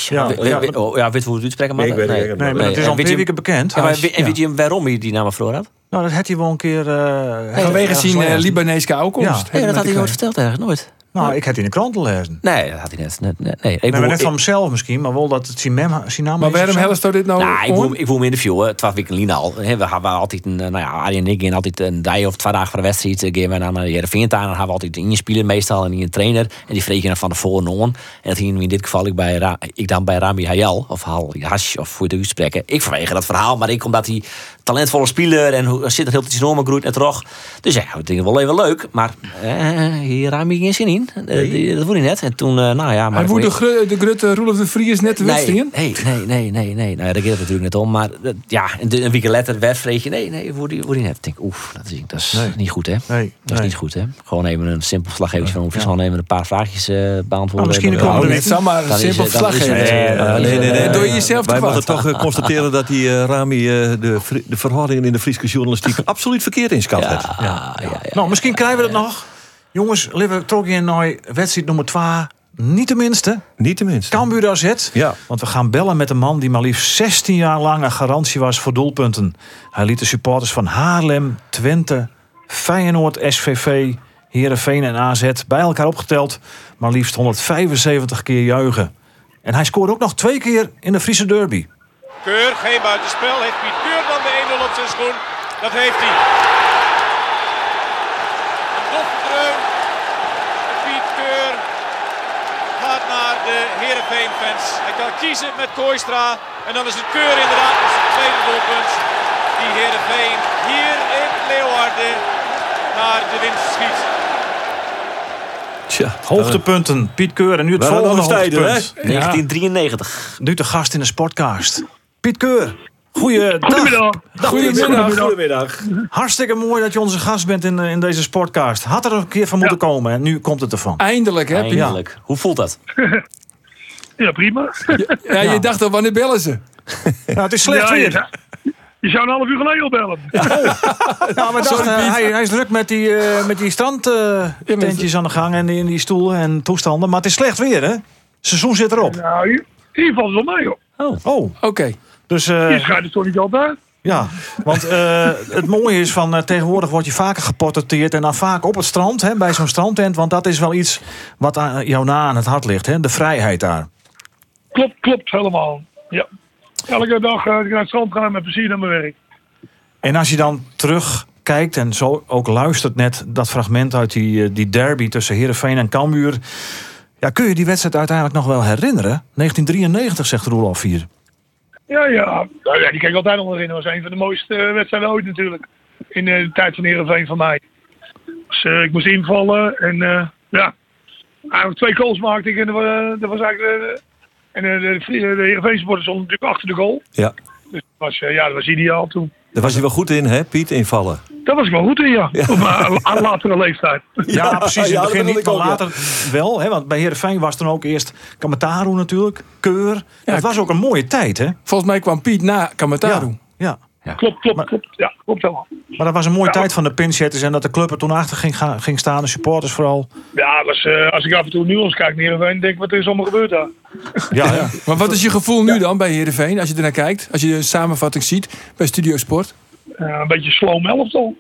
Speaker 1: Ja,
Speaker 2: We-
Speaker 1: ja.
Speaker 2: we- oh, ja, weet je hoe het uitspreken? Maar
Speaker 6: Nee, ik weet het
Speaker 2: nee.
Speaker 6: niet.
Speaker 1: Nee, maar
Speaker 2: Nee,
Speaker 1: dat is
Speaker 2: en
Speaker 1: al
Speaker 2: je-
Speaker 1: weken bekend.
Speaker 2: Ja, en weet je waarom hij die namen verloren had?
Speaker 1: Nou, dat had hij wel een keer... eh,
Speaker 4: Vanwege zijn eh. Libanese aankomst.
Speaker 1: Ja.
Speaker 2: Dat had hij nooit verteld ergens. Nooit.
Speaker 1: Nou, ik had in de kranten lezen.
Speaker 2: Nee, dat had hij net. net, net- nee, ik
Speaker 1: Nee, maar net van hemzelf misschien, maar wel dat het zijn, mem, zijn naam
Speaker 4: Maar waarom helst dit nou
Speaker 2: Nou, ik
Speaker 4: on?
Speaker 2: voel, ik voel me interviewen. Het was weekend al. Hè, We hebben altijd een, eh, nou ja, Arjen en ik gaan altijd een dag of twee dagen voor de wedstrijd. eh, gaan we naar de Heerenveen aan. Dan hebben we altijd een speler meestal en een trainer. En die je dan van tevoren on. En dat ging in dit geval ik, bij Ra- ik dan bij Rami Hayal. Of Hal Hash, of hoe je het uitspreken. Ik vanwege dat verhaal. Maar ik omdat hij talentvolle speler en hoe zit er heel iets enorm groeit en terug. Dus ja, ik denk wel even leuk. Maar eh, hier Rami geen zin in. Eh, die- dat voelde hij net. En toen, eh, nou ja. Maar
Speaker 4: Hij woedt de,
Speaker 2: je-
Speaker 4: de Grutte Roelof de Vries net de wedstrijd
Speaker 2: Nee,
Speaker 4: in?
Speaker 2: nee, nee, nee, nee, nee. Nou, gaat het natuurlijk net om. Maar dat- ja, een, week later je... Nee, nee, voor die, voor die net. Ik denk, oef, dat is, dat is
Speaker 1: Nee.
Speaker 2: niet goed, hè?
Speaker 1: Nee,
Speaker 2: Dat is
Speaker 1: nee.
Speaker 2: niet goed, hè? Gewoon even een simpel verslaggeving van Hoefjes.
Speaker 1: Ja.
Speaker 2: Gewoon even een paar vraagjes eh, beantwoorden.
Speaker 1: Misschien een komende
Speaker 2: Ja,
Speaker 1: week.
Speaker 4: Net zo maar een simpel verslaggever.
Speaker 2: Nee,
Speaker 6: nee, nee, nee.
Speaker 4: Doe je jezelf te
Speaker 6: Wij
Speaker 4: wat.
Speaker 6: moeten toch constateren dat die Rami eh, de, verhoudingen in de Friese journalistiek <laughs> absoluut verkeerd inschat heeft.
Speaker 2: ja, ja, ja.
Speaker 1: Nou, misschien krijgen we dat nog. Jongens, toch in naar wedstrijd nummer 2. Niet tenminste.
Speaker 6: Niet tenminste.
Speaker 1: Cambuur AZ.
Speaker 6: Ja.
Speaker 1: Want we gaan bellen met een man die maar liefst 16 jaar lang een garantie was voor doelpunten. Hij liet de supporters van Haarlem, Twente, Feyenoord, SVV, Heerenveen en AZ bij elkaar opgeteld maar liefst 175 keer juichen. En hij scoorde ook nog twee keer in de Friese derby.
Speaker 8: Keur, geen buitenspel. Heeft Piet Keur dan de 1-0 op zijn schoen? Dat heeft hij. Een doffe dreun. Piet Keur gaat naar de Heerenveen-fans. Hij kan kiezen met Kooistra. En dan is het Keur inderdaad zijn tweede doelpunt. Die Heerenveen hier in Leeuwarden naar de winst schiet.
Speaker 6: Tja,
Speaker 1: Hoogtepunten, Piet Keur. En nu het volgende hoogtepunt.
Speaker 2: 1993.
Speaker 1: Nu te gast in de Sportcast. Piet Keur. Goeiedag.
Speaker 5: Goedemiddag.
Speaker 4: Goedemiddag.
Speaker 6: Goedemiddag.
Speaker 1: Hartstikke mooi dat je onze gast bent in, eh, in deze Sportcast. Had er een keer van moeten komen en nu komt het ervan.
Speaker 4: Eindelijk, hè? Piet?
Speaker 2: Eindelijk. Hoe voelt dat? <laughs>
Speaker 5: Ja, prima.
Speaker 4: Ja, je dacht al, wanneer bellen ze?
Speaker 1: Nou, het is slecht
Speaker 5: Ja, je,
Speaker 1: weer.
Speaker 5: je zou een half uur geleden al bellen. <laughs>
Speaker 1: Nou, we dachten, eh, hij, hij is druk met die, eh met die strandtentjes aan de gang en die, die stoelen en toestanden. Maar het is slecht weer, hè? Het seizoen zit erop.
Speaker 5: Nou, hier,
Speaker 9: Hier valt het wel mee, hoor.
Speaker 1: Oh,
Speaker 4: Oké.
Speaker 1: dus eh,
Speaker 9: Hier schijnt het toch niet altijd.
Speaker 1: ja. Want eh, het mooie is van eh, tegenwoordig word je vaker geportretteerd en dan vaak op het strand, hè, bij zo'n strandtent. Want dat is wel iets wat aan jou na aan het hart ligt, hè? de vrijheid daar.
Speaker 9: Klopt, klopt helemaal. Ja. Elke dag als ik naar het strand ga met plezier naar mijn werk.
Speaker 1: En als je dan terugkijkt en zo ook luistert net dat fragment uit die, eh, die derby tussen Heerenveen en Cambuur. Ja, kun je die wedstrijd uiteindelijk nog wel herinneren? 1993 zegt Roelof hier.
Speaker 9: Ja, ja. Ja die kan ik altijd nog herinneren. Dat was een van de mooiste eh, wedstrijden ooit natuurlijk. In de tijd van Heerenveen van mij. Dus ik moest invallen en ja. Eigenlijk twee goals maakte ik en dat was, dat was eigenlijk... eh, en eh, de, de, de stonden natuurlijk achter de goal.
Speaker 6: Ja.
Speaker 9: Dus dat was, eh, ja, dat was ideaal toen.
Speaker 6: Daar was hij wel goed in, hè, Piet, invallen.
Speaker 9: Daar was ik wel goed in, ja. Op een aan latere leeftijd. <laughs>
Speaker 1: Ja, precies. In
Speaker 6: ja,
Speaker 1: het begin niet, maar later wel. Hè? Want bij Heerenveen was toen ook eerst Kamataru natuurlijk. Keur. het was ook een mooie tijd, hè?
Speaker 4: Volgens mij kwam Piet na Kamataru.
Speaker 1: Ja. Ja.
Speaker 9: Klopt, klopt, klopt. Ja, klopt helemaal.
Speaker 1: Maar dat was een mooie
Speaker 9: Ja.
Speaker 1: tijd van de pinchetters en dat de club er toen achter ging, gaan- ging staan. De supporters vooral.
Speaker 9: Ja, was, eh, als ik af en toe nieuws kijk naar Heerenveen, denk ik, wat is allemaal gebeurd daar?
Speaker 1: Ja, ja. <laughs>
Speaker 4: Maar wat is je gevoel nu dan bij Heerenveen, als je ernaar kijkt? Als je de samenvatting ziet bij Studio Sport?
Speaker 9: Eh, een beetje sloom elftal.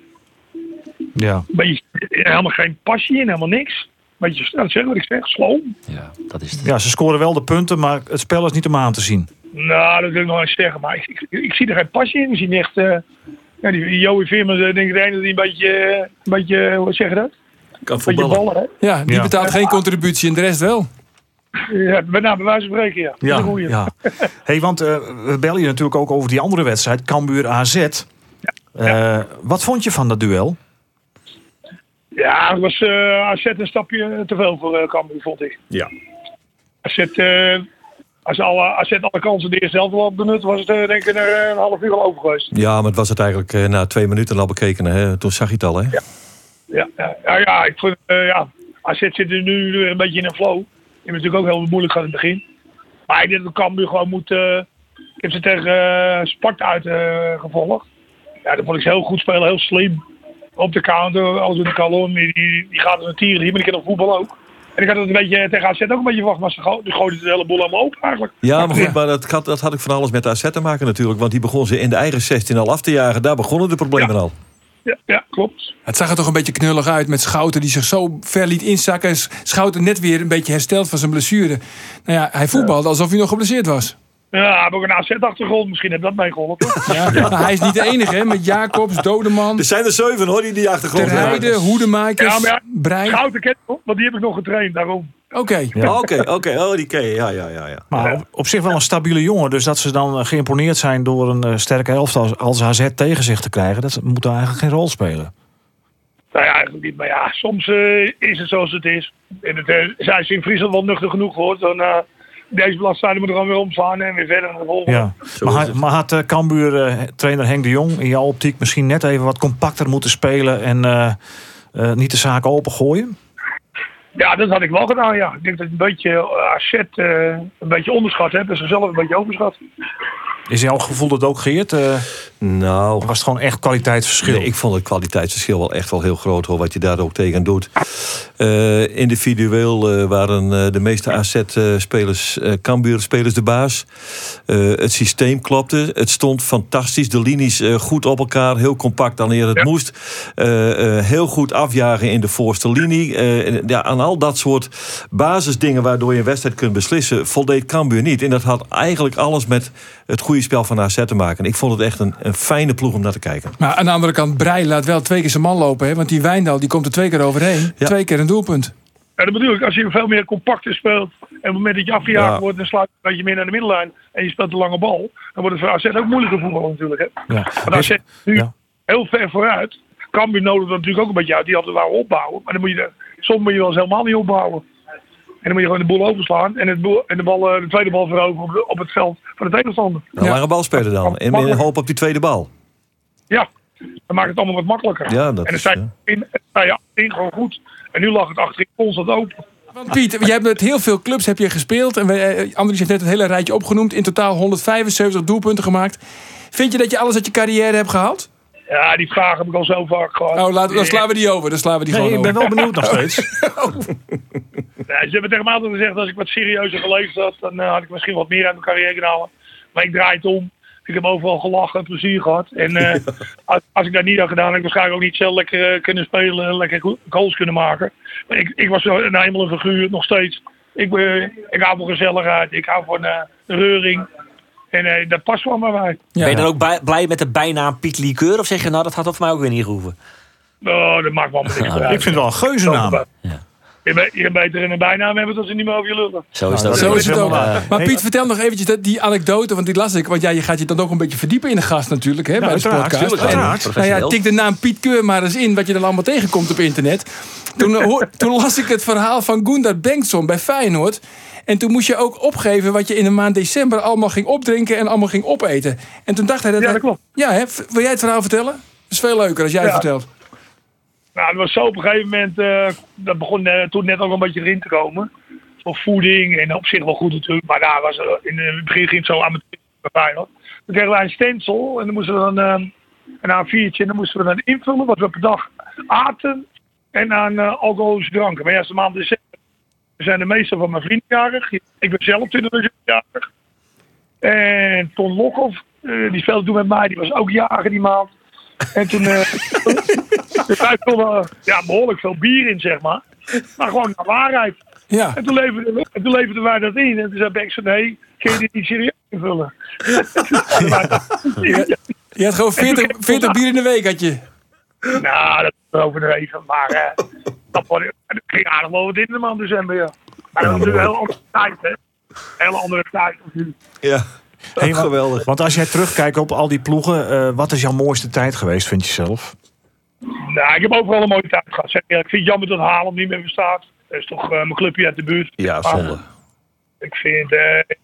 Speaker 1: ja.
Speaker 9: Een beetje, helemaal geen passie in, helemaal niks. Beetje, dat zeg wat ik zeg, sloom.
Speaker 2: Ja, dat is het.
Speaker 1: Ja, ze scoren wel de punten, maar het spel is niet om aan te zien.
Speaker 9: Nou, dat wil ik nog eens zeggen, maar ik, ik, ik zie er geen passie in. Ik zie echt, eh ja, die, Joey Veerman, eh, denk ik de ene die een beetje, eh, een beetje, hoe zeg je dat?
Speaker 6: Kan voetballen.
Speaker 4: Ja, die
Speaker 1: Ja.
Speaker 4: betaalt geen contributie en de rest wel.
Speaker 9: Ja, bij, nou, bij wijze van spreken, ja.
Speaker 1: Ja, ja. <laughs> Hey, want eh, we bellen je natuurlijk ook over die andere wedstrijd, Cambuur AZ. Eh, wat vond je van dat duel?
Speaker 9: Ja, het was eh AZ een stapje te veel voor uh, Cambuur, vond ik.
Speaker 6: Ja.
Speaker 9: AZ, eh als alle, AZ alle kansen de eerste helft wel had benut, was het eh, denk ik er eh, een half uur al over geweest.
Speaker 6: Ja, maar het was het eigenlijk eh, na twee minuten al bekeken. Hè? Toen zag je het al, hè?
Speaker 9: Ja, ja, ja, ja ik vond, ja, AZ zit er nu een beetje in een flow. Die hebben natuurlijk ook heel moeilijk gehad in het begin. Maar ik denk dat Cambuur gewoon moet... ik heb ze tegen eh, Sparta uitgevolgd. ja, dat vond ik ze heel goed spelen, heel slim. Op de counter, alles in de kalon. Die, die, die gaat als een tier hier, maar die kan op voetbal ook. En ik had het een beetje tegen AZ ook een beetje wacht, maar ze go- gooiden de hele boel allemaal open eigenlijk.
Speaker 6: Ja, maar goed, maar dat had, dat had ik van alles met AZ te maken natuurlijk. Want die begon ze in de eigen 16 al af te jagen. Daar begonnen de problemen al.
Speaker 9: Ja, ja, klopt.
Speaker 4: Het zag er toch een beetje knullig uit met Schouten die zich zo ver liet inzakken. S- Schouten net weer een beetje hersteld van zijn blessure. Nou ja, hij voetbalde alsof hij nog geblesseerd was.
Speaker 9: Ja, heeft ook een AZ-achtergrond. Misschien heeft dat meegeholpen. <laughs>
Speaker 4: Ja. Maar hij is niet de enige, hè? Met Jacobs, Dodeman,
Speaker 6: Er zijn er zeven hoor, die die achtergrond hebben.
Speaker 9: Ja,
Speaker 4: Hoedemakers,
Speaker 9: maar ja,
Speaker 4: Brein.
Speaker 9: Schouten ken want die heb ik nog getraind, daarom.
Speaker 4: Oké.
Speaker 6: Ja, Oké, oké. Oh, die ken je. Ja, ja, ja. ja.
Speaker 1: Maar op, op zich wel een stabiele jongen. Dus dat ze dan eh, geïmponeerd zijn door een eh, sterke helft als, als AZ tegen zich te krijgen. Dat moet daar eigenlijk geen rol spelen.
Speaker 9: Nou ja, eigenlijk niet. Maar ja, soms eh, is het zoals het is. En het, eh, zijn ze in Friesland wel nuchter genoeg voor. Dan deze bladzijde moet er gewoon weer omslaan en weer verder naar de volgende.
Speaker 1: Ja. Maar, had- maar had eh, Cambuur eh, trainer Henk de Jong in jouw optiek misschien net even wat compacter moeten spelen en eh, eh, niet de zaken opengooien?
Speaker 9: Ja, dat had ik wel gedaan, ja. Ik denk dat ik een beetje AZ eh, een beetje onderschat heb. En ze zelf een beetje overschat.
Speaker 1: Is jouw gevoel dat ook, Geert?
Speaker 6: Nou,
Speaker 1: was het gewoon echt kwaliteitsverschil?
Speaker 6: Nee, ik vond het kwaliteitsverschil wel echt wel heel groot hoor, wat je daar ook tegen doet. Eh, individueel eh, waren eh, de meeste AZ-spelers, Cambuur-spelers de baas. Het systeem klopte, het stond fantastisch. De linies goed op elkaar, heel compact wanneer het
Speaker 9: Ja.
Speaker 6: moest. Heel goed afjagen in de voorste linie. Ja, aan al dat soort basisdingen waardoor je een wedstrijd kunt beslissen, voldeed Cambuur niet. En dat had eigenlijk alles met het goede spel van AZ te maken. Ik vond het echt een, een fijne ploeg om naar te kijken.
Speaker 4: Maar aan de andere kant, Brein laat wel twee keer zijn man lopen. Hè? Want die Wijndal die komt er twee keer overheen.
Speaker 6: Ja.
Speaker 4: Twee keer een doelpunt.
Speaker 9: Ja, dat bedoel ik. Als je veel meer compacter speelt. En op het moment dat je afgejaagd
Speaker 6: Ja.
Speaker 9: wordt, dan sluit je een beetje meer naar de middellijn. En je speelt de lange bal. Dan wordt het voor AZ ook moeilijker voetbal natuurlijk. Hè?
Speaker 1: Ja.
Speaker 9: Want AZ nu
Speaker 1: Ja.
Speaker 9: heel ver vooruit. Cambuur nodig natuurlijk ook een beetje uit. Die hadden wou opbouwen. Maar dan moet je, de- soms moet je wel eens helemaal niet opbouwen. En dan moet je gewoon de boel overslaan. En, het boel, en de, bal, eh, de tweede bal veroveren op, de- op het veld van de tegenstander.
Speaker 6: Een
Speaker 4: Ja.
Speaker 6: lange bal spelen dan. En in hoop op die tweede bal.
Speaker 9: Ja, dan maakt het allemaal wat makkelijker.
Speaker 6: Ja, dat
Speaker 9: en dan sta je, in, dan sta je achterin gewoon goed. En nu lag het achterin constant open.
Speaker 4: Want Piet, jij hebt met heel veel clubs heb je gespeeld. En we, eh, Andries heeft net het hele rijtje opgenoemd. In totaal 175 doelpunten gemaakt. Vind je dat je alles uit je carrière hebt gehaald?
Speaker 9: Ja, die vraag heb ik al zo vaak gehad.
Speaker 4: Oh, laat, dan slaan we die over. Dan slaan we die
Speaker 1: Nee,
Speaker 4: gewoon
Speaker 1: ik ben
Speaker 4: over.
Speaker 1: wel benieuwd nog <laughs> steeds. <laughs>
Speaker 9: Ja, ze hebben tegen mij altijd gezegd, als ik wat serieuzer geleefd had, dan eh, had ik misschien wat meer uit mijn carrière kunnen halen. Maar ik draai het om. Ik heb overal gelachen en plezier gehad. En eh, <laughs> als, als ik dat niet had gedaan, had ik waarschijnlijk ook niet zelf lekker eh, kunnen spelen en lekker go- goals kunnen maken. Maar ik, ik was zo een helemaal een figuur, nog steeds. Ik, ben- ik hou van gezelligheid, ik hou van eh, reuring. En eh, dat past wel bij mij.
Speaker 4: Ja.
Speaker 2: Ben je dan ook bij- blij met de bijnaam Piet Liqueur? Of zeg je nou, dat had toch voor mij ook weer niet gehoeven?
Speaker 9: Oh, dat maakt wel niks <laughs> uit.
Speaker 1: Ik vind het wel een geuzennaam.
Speaker 9: Je bent, je bent beter in een bijnaam hebben dan ze niet meer over je lullen.
Speaker 2: Zo is
Speaker 1: Nou,
Speaker 2: dat.
Speaker 4: Zo is het ook. Maar Piet, vertel nog eventjes dat, die anekdote, want die las ik. Want ja, je gaat je dan ook een beetje verdiepen in de gast natuurlijk, hè, bij de podcast. En, nou ja, tik de naam Piet Keur maar eens in, wat je dan allemaal tegenkomt op internet. Toen, eh, hoor- toen las ik het verhaal van Gundar Bengtsson bij Feyenoord. En toen moest je ook opgeven wat je in de maand december allemaal ging opdrinken en allemaal ging opeten. En toen dacht hij dat...
Speaker 9: Ja,
Speaker 4: hij-
Speaker 9: dat klopt.
Speaker 4: Ja, hè? Wil jij het verhaal vertellen? Dat is veel leuker als jij het vertelt.
Speaker 9: Nou, het was zo op een gegeven moment, eh, dat begon eh, toen net ook een beetje erin te komen. Voor voeding en op zich wel goed natuurlijk, maar daar was in het begin ging het zo amateur bij. Toen kregen wij een stencil en dan moesten we dan eh, een A4'tje en dan moesten we dan invullen wat we per dag aten en aan eh alcoholische dranken. Maar ja, de maand december zijn de meeste van mijn vrienden jarig. Ik ben zelf 20 december jarig. En Ton Lokhoff, eh, die speelde toen met mij, die was ook jarig die maand. En toen, eh <laughs> dus hij vulde ja, behoorlijk veel bier in, zeg maar. Maar gewoon naar waarheid.
Speaker 4: Ja.
Speaker 9: En toen leverden, we- en toen leverden wij dat in. En toen zei zo, nee, kun je dit niet serieus invullen? ja. <laughs>
Speaker 4: Je had gewoon 40, 40 bier in de week, had je.
Speaker 9: Nou, dat is overdreven. Maar eh, dat ging aardig wel wat in de maand december, ja. Maar dat was een hele andere tijd, hè. Een hele andere tijd natuurlijk.
Speaker 6: Ja,
Speaker 1: Hey, wa-
Speaker 6: geweldig.
Speaker 1: Want als jij terugkijkt op al die ploegen, eh, wat is jouw mooiste tijd geweest, vind je zelf?
Speaker 9: Nou, ik heb overal een mooie tijd gehad. Zeg, eerlijk. ik vind het jammer dat Haarlem niet meer bestaat. Dat is toch eh, mijn clubje uit de buurt.
Speaker 6: Ja, zonde.
Speaker 9: Ik vind, eh, ik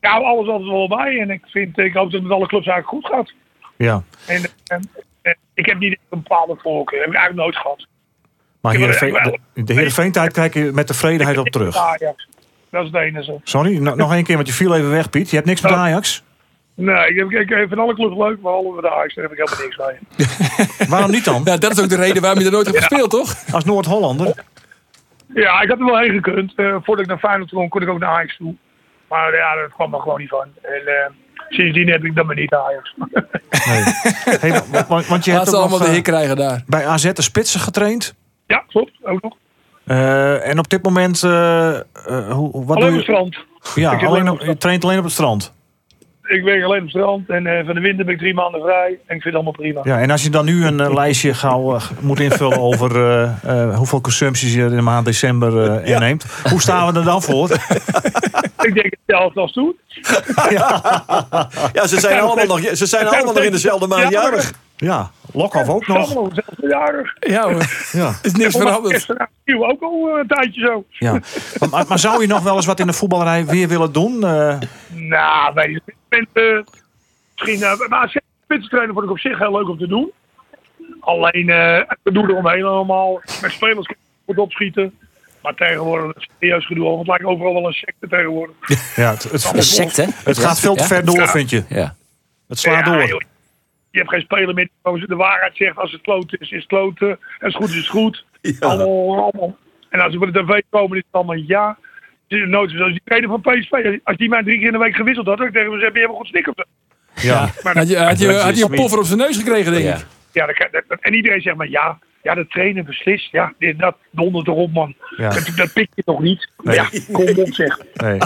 Speaker 9: hou alles altijd wel bij. En ik, vind, ik hoop dat het met alle clubs eigenlijk goed gaat.
Speaker 1: Ja.
Speaker 9: En, en, en ik heb niet een bepaalde voorkeur. Dat heb ik eigenlijk nooit gehad.
Speaker 1: Maar Heerenveen- de, de Heerenveen-tijd kijk je met tevredenheid op terug.
Speaker 9: Ajax. Dat is het enige.
Speaker 1: Sorry, no- nog één keer, want je viel even weg, Piet. Je hebt niks met. Ajax.
Speaker 9: Nee, ik, heb, ik, ik vind alle clubs leuk, behalve de Ajax. Daar heb ik helemaal niks mee. <laughs>
Speaker 1: Waarom niet dan?
Speaker 4: Ja, dat is ook de reden waarom je er nooit hebt gespeeld, toch?
Speaker 1: Als Noord-Hollander.
Speaker 9: Ja, ik had er wel heen gekund. Eh, voordat ik naar Feyenoord kon, kon ik ook naar Ajax toe. Maar ja, dat kwam er gewoon niet van. En eh, sindsdien heb ik dan maar niet Ajax.
Speaker 1: Nee. <laughs> Hey, wa- wa- want je
Speaker 4: Laat
Speaker 1: hebt
Speaker 4: ze allemaal
Speaker 1: nog,
Speaker 4: de
Speaker 1: eh,
Speaker 4: hik krijgen daar.
Speaker 1: bij AZ de spitsen getraind.
Speaker 9: Ja, klopt. Ook nog.
Speaker 1: Eh, en op dit moment, eh, eh, hoe, wat
Speaker 9: Alleen
Speaker 1: doe
Speaker 9: op
Speaker 1: je?
Speaker 9: het strand.
Speaker 1: Ja, <laughs> alleen
Speaker 9: alleen
Speaker 1: op,
Speaker 9: op-
Speaker 1: je traint alleen op het strand.
Speaker 9: Ik werk alleen op het strand. En eh, van de winter ben ik drie maanden vrij. En ik vind het allemaal prima.
Speaker 1: Ja, en als je dan nu een lijstje gauw moet invullen over eh, eh, hoeveel consumpties je in de maand december eh, inneemt. Hoe staan we er dan voor? <laughs> <laughs>
Speaker 9: Ik denk hetzelfde als toen.
Speaker 6: Ja, ze zijn allemaal nog, ze zijn allemaal nog in dezelfde maand
Speaker 9: Ja,
Speaker 6: jarig.
Speaker 1: Ja, Lokhoff ook nog.
Speaker 9: Allemaal dezelfde jarig.
Speaker 4: Ja
Speaker 1: Ja,
Speaker 4: is niks veranderd.
Speaker 9: is er nieuw ook al eh, een tijdje zo.
Speaker 1: ja. Maar- Maar, maar zou je nog wel eens wat in de voetballerij weer willen doen? Eh,
Speaker 9: Nou, weet je, ik ben, eh, misschien, uh, maar spitsentrainer vond ik op zich heel leuk om te doen. Alleen, eh we doen eromheen allemaal. Met spelers goed opschieten. Maar tegenwoordig, het serieus gedoe, want het lijkt overal wel een secte tegenwoordig.
Speaker 1: ja, het, het,
Speaker 2: Een secte.
Speaker 1: het gaat veel te ver door, vind je.
Speaker 2: Ja.
Speaker 1: Het slaat
Speaker 9: Ja,
Speaker 1: door.
Speaker 9: Je hebt geen speler meer die de waarheid zegt. Als het kloten is, is het kloten. Als het goed is, is het goed. Allemaal, allemaal. En als we voor de tv komen, is het allemaal ja. Nooit zoals die trainer van PSV. Als die mij drie keer in de week gewisseld had, dan ik tegen hem je helemaal goed snik zo?
Speaker 1: Ja.
Speaker 9: Maar
Speaker 4: Had je, had je, had een poffer op zijn neus gekregen, denk
Speaker 2: Ja.
Speaker 4: ik.
Speaker 9: Ja, dat, kan- dat- en iedereen zegt maar ja. Ja, de trainer beslist. Ja, dit, dat dondert erop, man.
Speaker 1: Ja.
Speaker 9: Dat, dat pik je toch niet?
Speaker 1: Nee.
Speaker 9: Ja, kom op zeg.
Speaker 1: Nee.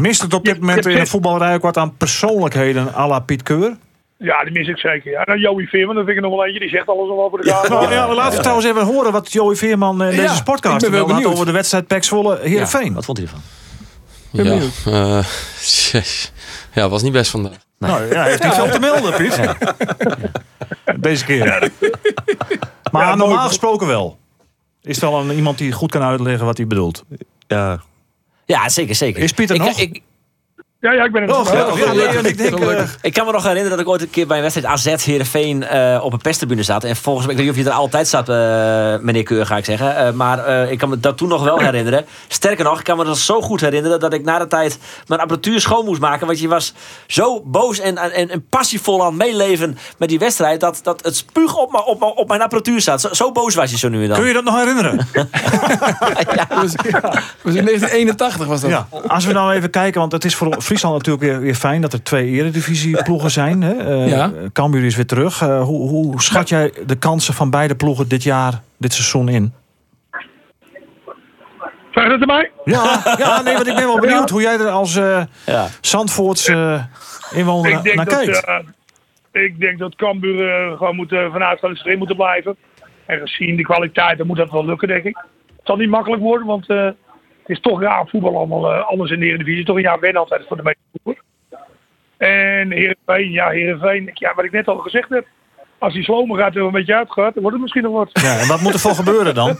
Speaker 1: Mist het op dit moment in de voetballerij ook wat aan persoonlijkheden à la Piet Keur?
Speaker 9: Ja, die mis ik zeker. Ja, nou, Joey Veerman, dat vind ik nog wel eentje. Die zegt alles al over de kaart.
Speaker 1: Nou, ja, laten we trouwens even horen wat Joey Veerman in
Speaker 4: Ja,
Speaker 1: deze sportcast
Speaker 4: ik ben wel
Speaker 1: wil had
Speaker 4: benieuwd.
Speaker 1: over de wedstrijd PEC Zwolle Heerenveen.
Speaker 2: Wat vond hij ervan?
Speaker 7: Ja, eh, <laughs> jeez. ja, was niet best vandaag.
Speaker 1: Nou ja, hij heeft niet veel te melden, Piet. <laughs> Deze keer. Maar
Speaker 9: Ja,
Speaker 1: normaal
Speaker 9: mooi.
Speaker 1: gesproken wel. Is het wel een, iemand die goed kan uitleggen wat hij bedoelt.
Speaker 6: Ja,
Speaker 2: Ja, zeker, zeker.
Speaker 1: Is Pieter
Speaker 2: ik,
Speaker 1: nog?
Speaker 2: Ik,
Speaker 9: Ja, ja, ik ben er
Speaker 1: Oh,
Speaker 9: nog.
Speaker 1: Ja, ik denk... eh,
Speaker 4: Gelukkig.
Speaker 2: Ik kan me nog herinneren dat ik ooit een keer bij een wedstrijd AZ Heerenveen eh op een perstribune zat. En volgens mij, ik weet niet of je er altijd zat, eh, meneer Keur, ga ik zeggen. Eh, maar eh, ik kan me dat toen nog wel <laughs> herinneren. Sterker nog, ik kan me dat zo goed herinneren dat ik na de tijd mijn apparatuur schoon moest maken. Want je was zo boos en, en, en passievol aan het meeleven met die wedstrijd. Dat, dat het spuug op, mijn- op, mijn- op mijn apparatuur zat. Zo, zo boos was je zo nu en dan.
Speaker 1: Kun je dat nog herinneren? <laughs>
Speaker 4: Was, was in 1981 was dat.
Speaker 1: Ja, als we nou even kijken, want het is voor Friesland natuurlijk weer, weer fijn dat er twee eredivisieploegen zijn. Hè? Eh,
Speaker 4: Ja.
Speaker 1: Cambuur is weer terug. Eh, hoe, hoe schat jij de kansen van beide ploegen dit jaar, dit seizoen in?
Speaker 9: Zeg je dat erbij?
Speaker 1: Ja, ja nee, want ik ben wel benieuwd hoe jij er als eh
Speaker 2: Ja.
Speaker 1: Zandvoorts eh, inwoner naar
Speaker 9: dat,
Speaker 1: kijkt.
Speaker 9: ik denk dat Cambuur gewoon moet, uh, vanuit van de streep moeten blijven. En gezien de kwaliteit, dan moet dat wel lukken, denk ik. Het zal niet makkelijk worden, want eh, het is toch raar voetbal allemaal eh, anders in de Eredivisie. Het is toch een jaar wennen altijd voor de meeste ploegen. En Heerenveen, ja, Heerenveen, ja, wat ik net al gezegd heb. Als die slomen gaat er een beetje uitgaat, dan wordt het misschien nog wat.
Speaker 1: Ja, en wat moet er voor gebeuren dan?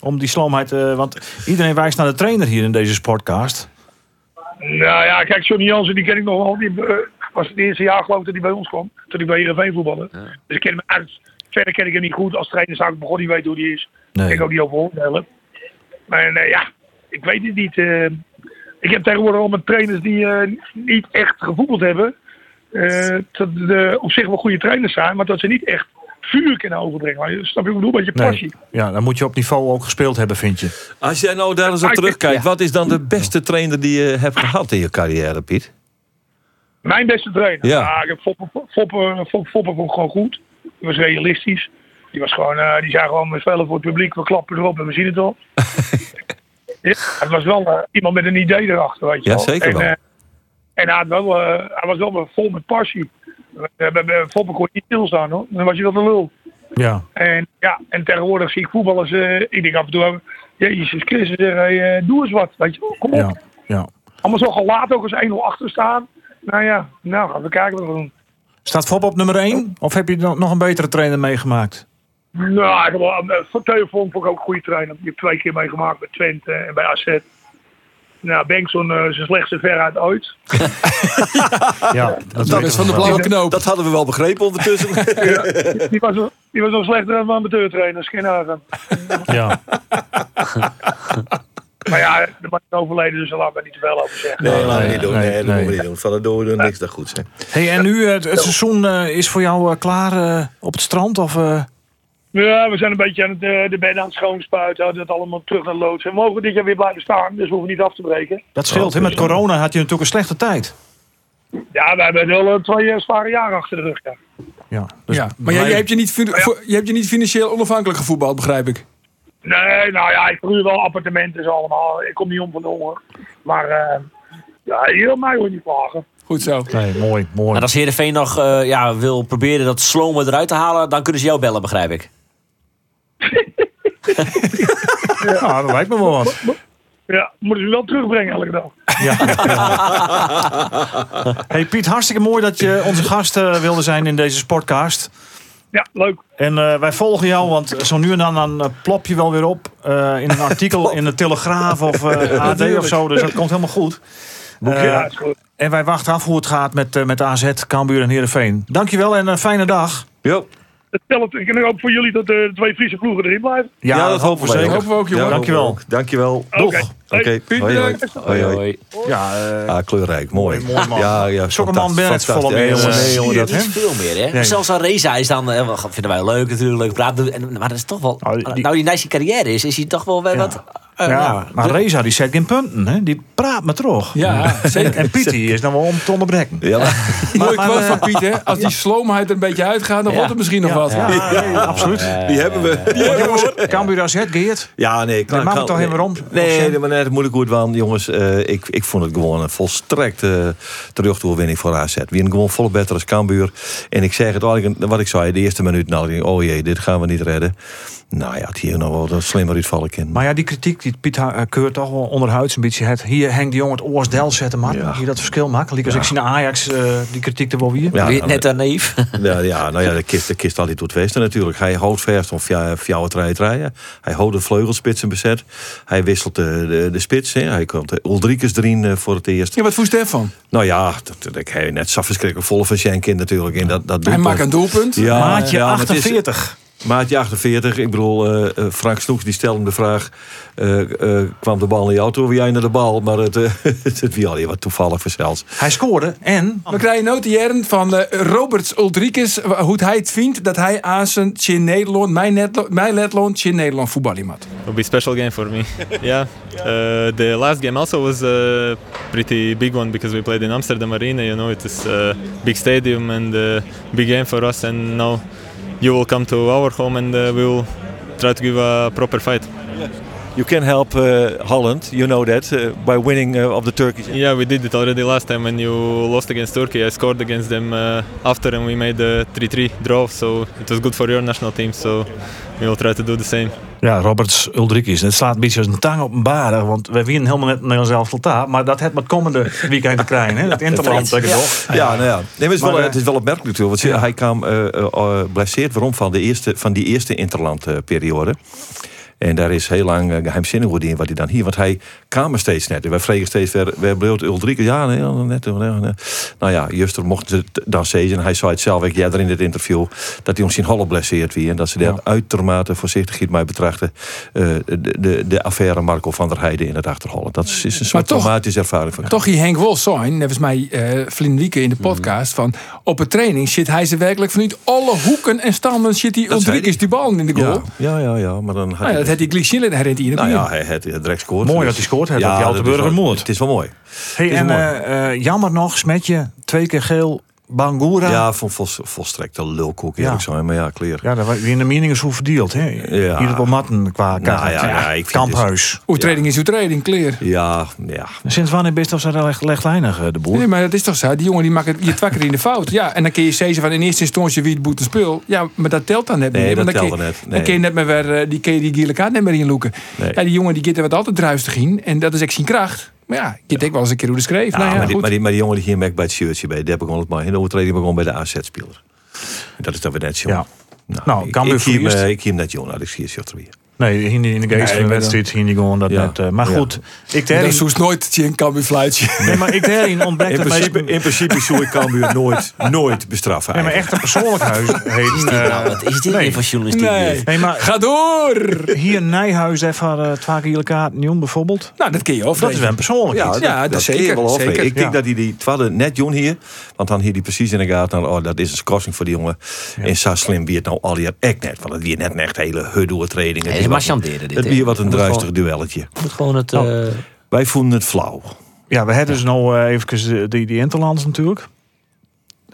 Speaker 1: Om die sloomheid, eh, want iedereen wijst naar de trainer hier in deze sportcast.
Speaker 9: Nou ja, kijk, Johnny Jansen, die ken ik nog wel. Die eh, was het eerste jaar geloof ik dat hij bij ons kwam. Toen hij bij Heerenveen voetbalde. Dus ik ken hem uit. Verder ken ik hem niet goed. Als trainer zou ik begon niet weten hoe die is.
Speaker 1: Nee.
Speaker 9: Ik ook niet over oordelen. Maar eh, ja, ik weet het niet. eh. ik heb tegenwoordig al met trainers die eh, niet echt gevoetbald hebben. eh, dat de, op zich wel goede trainers zijn, maar dat ze niet echt vuur kunnen overbrengen. Maar, snap je wat ik bedoel? Een beetje
Speaker 1: Nee.
Speaker 9: passie.
Speaker 1: Ja, dan moet je op niveau ook gespeeld hebben, vind je.
Speaker 6: Als jij nou daar eens op
Speaker 9: Ja.
Speaker 6: terugkijkt, wat is dan de beste trainer die je hebt gehad in je carrière, Piet?
Speaker 9: Mijn beste trainer.
Speaker 6: Ja.
Speaker 9: ik heb Foppen, Foppen, Foppen, Foppen vond ik gewoon goed. Die was realistisch. Die, was gewoon, eh, die zei gewoon, we spelen voor het publiek, we klappen erop en we zien het al. <laughs> ja, het was wel eh, iemand met een idee erachter, weet je
Speaker 6: Ja,
Speaker 9: wel.
Speaker 6: zeker
Speaker 9: en,
Speaker 6: wel.
Speaker 9: eh, en hij, had wel, eh, hij was wel vol met passie. We hebben Foppen kon niet stilstaan hoor. Dan was je wel de lul.
Speaker 1: Ja,
Speaker 9: En, ja, en tegenwoordig zie ik voetballers, eh, ik denk af en toe, Jezus Christus, zeg, hey, eh, doe eens wat, weet je wel. Kom op.
Speaker 1: ja, ja.
Speaker 9: Allemaal zo gelaat ook als 1-0 achter staan. Nou ja, nou gaan we kijken wat we doen.
Speaker 1: Staat Fop op nummer 1? Of heb je nog een betere trainer meegemaakt?
Speaker 9: Nou, wel- eh, voor Theo vond ik ook een goede trainer. Die heb twee keer meegemaakt bij Twente en bij AZ. Nou, Bengtson uh, zijn slechtste veruit ooit. <laughs>
Speaker 1: Ja, dat
Speaker 4: Dat is van de blauwe knoop.
Speaker 6: Dat hadden we wel begrepen ondertussen. <laughs>
Speaker 9: Die was, die was nog slechter dan een amateurtrainer, geen nagaan.
Speaker 1: Ja. <laughs>
Speaker 9: Maar ja, de man is overleden, dus daar laat ik daar niet te veel over zeggen.
Speaker 6: Nee, we niet doen.
Speaker 1: nee,
Speaker 6: Nee, doen. Van de door doen niks dat goed zijn.
Speaker 1: Hey, en nu, het, het seizoen eh, is voor jou eh, klaar eh, op het strand? Of, eh?
Speaker 9: Ja, we zijn een beetje aan het, eh, de bedden aan het schoonspuiten. Dat allemaal terug naar loods. En we mogen dit jaar weer blijven staan, dus we hoeven niet af te breken.
Speaker 1: Dat scheelt, hè? Met corona had je natuurlijk een slechte tijd.
Speaker 9: Ja, we hebben wel eh, twee eh, zware jaren achter de rug. Ja.
Speaker 1: Ja, dus
Speaker 4: ja. Maar jij, hebt je, niet, je hebt je niet financieel onafhankelijk gevoetbald, begrijp ik.
Speaker 9: Nee, nou ja, ik huur wel appartementen zo allemaal. Ik kom niet om van de honger. Maar eh ja, heel mij hoor je niet klagen.
Speaker 4: Goed zo.
Speaker 1: Nee, mooi, mooi.
Speaker 2: En als Heerenveen nog eh, ja, wil proberen dat slomen eruit te halen, dan kunnen ze jou bellen, begrijp ik. <laughs>
Speaker 1: Ja, dat lijkt me wel wat.
Speaker 9: Ja, moeten ze wel terugbrengen elke dag.
Speaker 1: Ja. Hey Piet, hartstikke mooi dat je onze gast eh, wilde zijn in deze sportcast.
Speaker 9: Ja, leuk.
Speaker 1: En eh, wij volgen jou, want zo nu en dan, dan eh, plop je wel weer op eh, in een <laughs> artikel in de Telegraaf of eh, AD of zo. Dus dat komt helemaal goed.
Speaker 9: Ja, is goed.
Speaker 1: en wij wachten af hoe het gaat met, met AZ, Cambuur en Heerenveen. Dankjewel en een fijne dag.
Speaker 6: Jo.
Speaker 9: Het telt, ik hoop voor jullie dat de twee Friese ploegen erin blijven.
Speaker 1: Ja, dat hopen we zeker.
Speaker 4: Hopen we ook, jongen.
Speaker 6: Ja,
Speaker 1: Dankjewel.
Speaker 6: Dankjewel.
Speaker 1: Doeg.
Speaker 9: Oké.
Speaker 6: Oké,
Speaker 4: Piet,
Speaker 6: hoi, hoi.
Speaker 4: bedankt.
Speaker 6: Hoi, hoi.
Speaker 1: Ja, eh,
Speaker 6: Ah, kleurrijk, mooi.
Speaker 1: Mooi, man.
Speaker 6: Ja, ja,
Speaker 1: Zulke man
Speaker 6: fantastisch,
Speaker 1: ben het
Speaker 6: fantastisch.
Speaker 1: volle meer,
Speaker 6: Ja,
Speaker 1: jongens.
Speaker 6: nee, jongen, dat-
Speaker 2: niet veel meer, hè?
Speaker 1: Nee.
Speaker 2: Zelfs aan Reza is dan, eh, wel, vinden wij leuk natuurlijk, leuk praten. En- Maar dat is toch wel,
Speaker 1: Nou, die-
Speaker 2: nou die nice carrière is, is hij toch wel weer wat... eh,
Speaker 1: ja,
Speaker 2: ja,
Speaker 1: maar Reza die zet geen punten. Hè? Die praat me toch.
Speaker 4: Ja, zeker.
Speaker 1: En Piet die is dan wel om te onderbreken.
Speaker 6: Ja, <laughs> maar-
Speaker 4: Mooi quote van Piet, hè? Als die sloomheid er een beetje uitgaat, dan
Speaker 2: Ja.
Speaker 4: wordt het misschien nog wat.
Speaker 1: Ja, nee, absoluut.
Speaker 6: die hebben we.
Speaker 1: Jongens, Cambuur AZ, Geert.
Speaker 6: Ja, nee, kan,
Speaker 1: Nee, het toch helemaal om?
Speaker 6: Nee, nee, maar net moeilijk goed, want jongens, eh, ik, ik vond het gewoon een volstrekte terugtoerwinning voor AZ. We hebben gewoon volle beter als Cambuur. En ik zeg het eigenlijk, wat ik zei, de eerste minuut, nou, ik oh jee, dit gaan we niet redden. Nou ja, het hier nog wel een slimmer uitvallen in.
Speaker 1: Maar ja, die kritiek die Piet eh, Keur toch wel onderhuids een beetje het. Hier hangt die jongen het oorsdel zetten, man.
Speaker 6: Ja.
Speaker 1: Hier dat verschil maken. Liek als ik zie naar Ajax, eh, die kritiek er wel weer.
Speaker 6: Ja, dan-
Speaker 2: net aan naïef.
Speaker 6: Ja, ja, nou ja, de kist, de kist altijd doet westen natuurlijk. Hij houdt verst om fjouwen treien treien. Hij houdt de vleugelspitsen bezet. Hij wisselt de, de, de spits. Hè. Hij komt de Ulrikes erin eh, voor het eerst.
Speaker 4: Ja, wat voest van?
Speaker 6: Nou ja, dat, dat ik net zo verschrikkelijk volle van Schenk in natuurlijk. En dat, dat
Speaker 4: Hij maakt een doelpunt.
Speaker 6: Ja,
Speaker 1: Maatje
Speaker 6: ja, maar het is-
Speaker 1: 48.
Speaker 6: Maatje 48. Ik bedoel, eh, eh, Frank Snoeks die stelde hem de vraag... eh, eh, kwam de bal in jou toe, wie jij naar de bal? Maar het, <laughs> het wie al wat toevallig verzels.
Speaker 1: Hij scoorde en...
Speaker 4: We krijgen noteren van Roberts Ulrikes hoe hij het vindt dat hij aan zijn Chin Nederland, mijn, Letland, Chin Nederland voetballen moet.
Speaker 10: It will be a special game for me. <laughs> yeah, uh, the last game also was a pretty big one because we played in Amsterdam Arena. You know, it is a big stadium and a big game for us. And now you will come to our home and uh, we will try to give a proper fight.
Speaker 6: You can help uh, Holland, you know that, uh, by winning uh, of the Turkish.
Speaker 10: Yeah, we did it already last time when you lost against Turkey. I scored against them uh, after and we made a 3-3 draw. So it was good for your national team. So we will try to do the same.
Speaker 1: Ja, Roberts Ulrikis. Het slaat een beetje als een tang op een baren. Want we winnen helemaal net Nederlands elftal Maar dat het met komende weekend te krijgen. Hè? Dat Interland.
Speaker 2: Ja.
Speaker 1: toch?
Speaker 6: Ja, nou ja. Nee, maar het, is wel,
Speaker 1: Maar, eh,
Speaker 6: het is wel opmerkelijk natuurlijk. Want hij kwam eh, eh, blesseerd waarom van, de eerste, van die eerste interlandperiode. En daar is heel lang eh, geheimzinnig hoe die wat hij dan hier. Want hij kwam er steeds net. En wij vregen steeds weer, weer bleef Ulrike. Ja, nee, net. nee. Nou ja, Juster mocht het dan zeggen. En hij zei het zelf ook ja, in dit interview. Dat hij ons in Holle blesseerd wie. En dat ze daar uitermate voorzichtig mij betrachten. eh, de, de, de affaire Marco van der Heijden in het Achterholland. Dat is, is een soort
Speaker 4: toch-
Speaker 6: traumatische ervaring van
Speaker 4: Toch hier Henk Wol zijn, net als mij eh Flynn Wieke in de podcast, van op het training zit hij ze werkelijk vanuit alle hoeken en standen zit die Ulrikes die bal in de goal.
Speaker 6: Ja, ja, ja, ja. Maar dan had
Speaker 4: Nou ja, had zien, hij rent hij in het
Speaker 6: Nou ja, hij heeft direct gescoord.
Speaker 1: Mooi dat hij scoort. Hij heeft ook die
Speaker 6: dat
Speaker 1: Altenburger
Speaker 6: is wel-
Speaker 1: moord.
Speaker 6: Het is wel mooi.
Speaker 1: Hey,
Speaker 6: is
Speaker 1: en
Speaker 6: mooi.
Speaker 1: eh, eh, jammer nog, Smetje. Twee keer geel. Bangura.
Speaker 6: Ja, vol, vol, volstrekte lulkoek eerlijk
Speaker 1: Ja.
Speaker 6: zijn. Maar ja, clear.
Speaker 1: Ja, daar in de meningen is hoe verdeeld. Hè?
Speaker 6: Ja.
Speaker 1: Hier matten qua
Speaker 6: Nou ja, ja, ik vind
Speaker 1: Kamphuis.
Speaker 4: Oetreding is oetreding, clear.
Speaker 6: Ja, ja.
Speaker 1: Sinds wanneer best of ze echt leglijnig, eh, de boer?
Speaker 4: Nee, maar dat is toch zo? Die jongen die maakt het je twakker in de fout. Ja, en dan kun je zeggen van in eerste instantie wie het boete speel. Ja, maar dat telt dan net
Speaker 6: Nee,
Speaker 4: meer.
Speaker 6: dat
Speaker 4: Want dan je-
Speaker 6: net.
Speaker 4: Dan
Speaker 6: Nee.
Speaker 4: kun je net maar weer, eh, die, kun je die gele kaart net meer in loeken.
Speaker 6: Nee.
Speaker 4: Ja, die jongen die gaat er wat altijd druistig in. En dat is echt zijn kracht. Maar ja, je denkt wel eens een keer hoe de schreef.
Speaker 6: Ja,
Speaker 4: nou ja,
Speaker 6: maar, die, maar, die, maar die jongen die hier merkt bij het shirtje bij, die ik gewoon het maar in de overtreding begon bij de AZ-speler. Dat is dat we net.
Speaker 1: Ja.
Speaker 6: Nou,
Speaker 1: Nou,
Speaker 6: ik, ik, eh, ik hem net jongen, ik zie het weer.
Speaker 1: Nee, in de, in de geest van de wedstrijd die gewoon dat
Speaker 6: Ja.
Speaker 1: net. eh, maar
Speaker 6: Ja.
Speaker 1: goed, ik
Speaker 4: dat is nooit Tjen kan fluitje.
Speaker 1: nee, maar ik daarin <laughs> ontbreekt
Speaker 6: In principe, in principe zou ik Cambuur <laughs> nooit, nooit bestraffen.
Speaker 1: Nee, maar echt een persoonlijkheid. <laughs>
Speaker 2: Nou, wat is dit
Speaker 1: nee.
Speaker 2: voor journalistiek?
Speaker 4: Nee.
Speaker 1: Nee, maar
Speaker 4: Ga door!
Speaker 1: hier in Nijhuis even uh, twee keer kaart bijvoorbeeld.
Speaker 4: Nou, dat kun je
Speaker 1: Dat is wel een persoonlijkheid.
Speaker 4: Ja, dat
Speaker 6: kun je
Speaker 4: zeker,
Speaker 6: wel
Speaker 4: zeker.
Speaker 6: Ik denk
Speaker 1: Ja.
Speaker 6: dat hij die twaalfde net doen hier. Want dan hier die precies in de gaten. Oh, dat is een schorsing voor die jongen. En zo slim wie het nou al hier echt net. Want het weer net een echt hele huddoe-training.
Speaker 2: Is maar chanderen dit.
Speaker 6: Het weer wat een druistig
Speaker 2: gewoon-
Speaker 6: duelletje.
Speaker 2: Moet gewoon het... Eh,
Speaker 6: Wij vonden het flauw.
Speaker 1: Ja, we hebben dus nou eh, even die, die Interlands natuurlijk.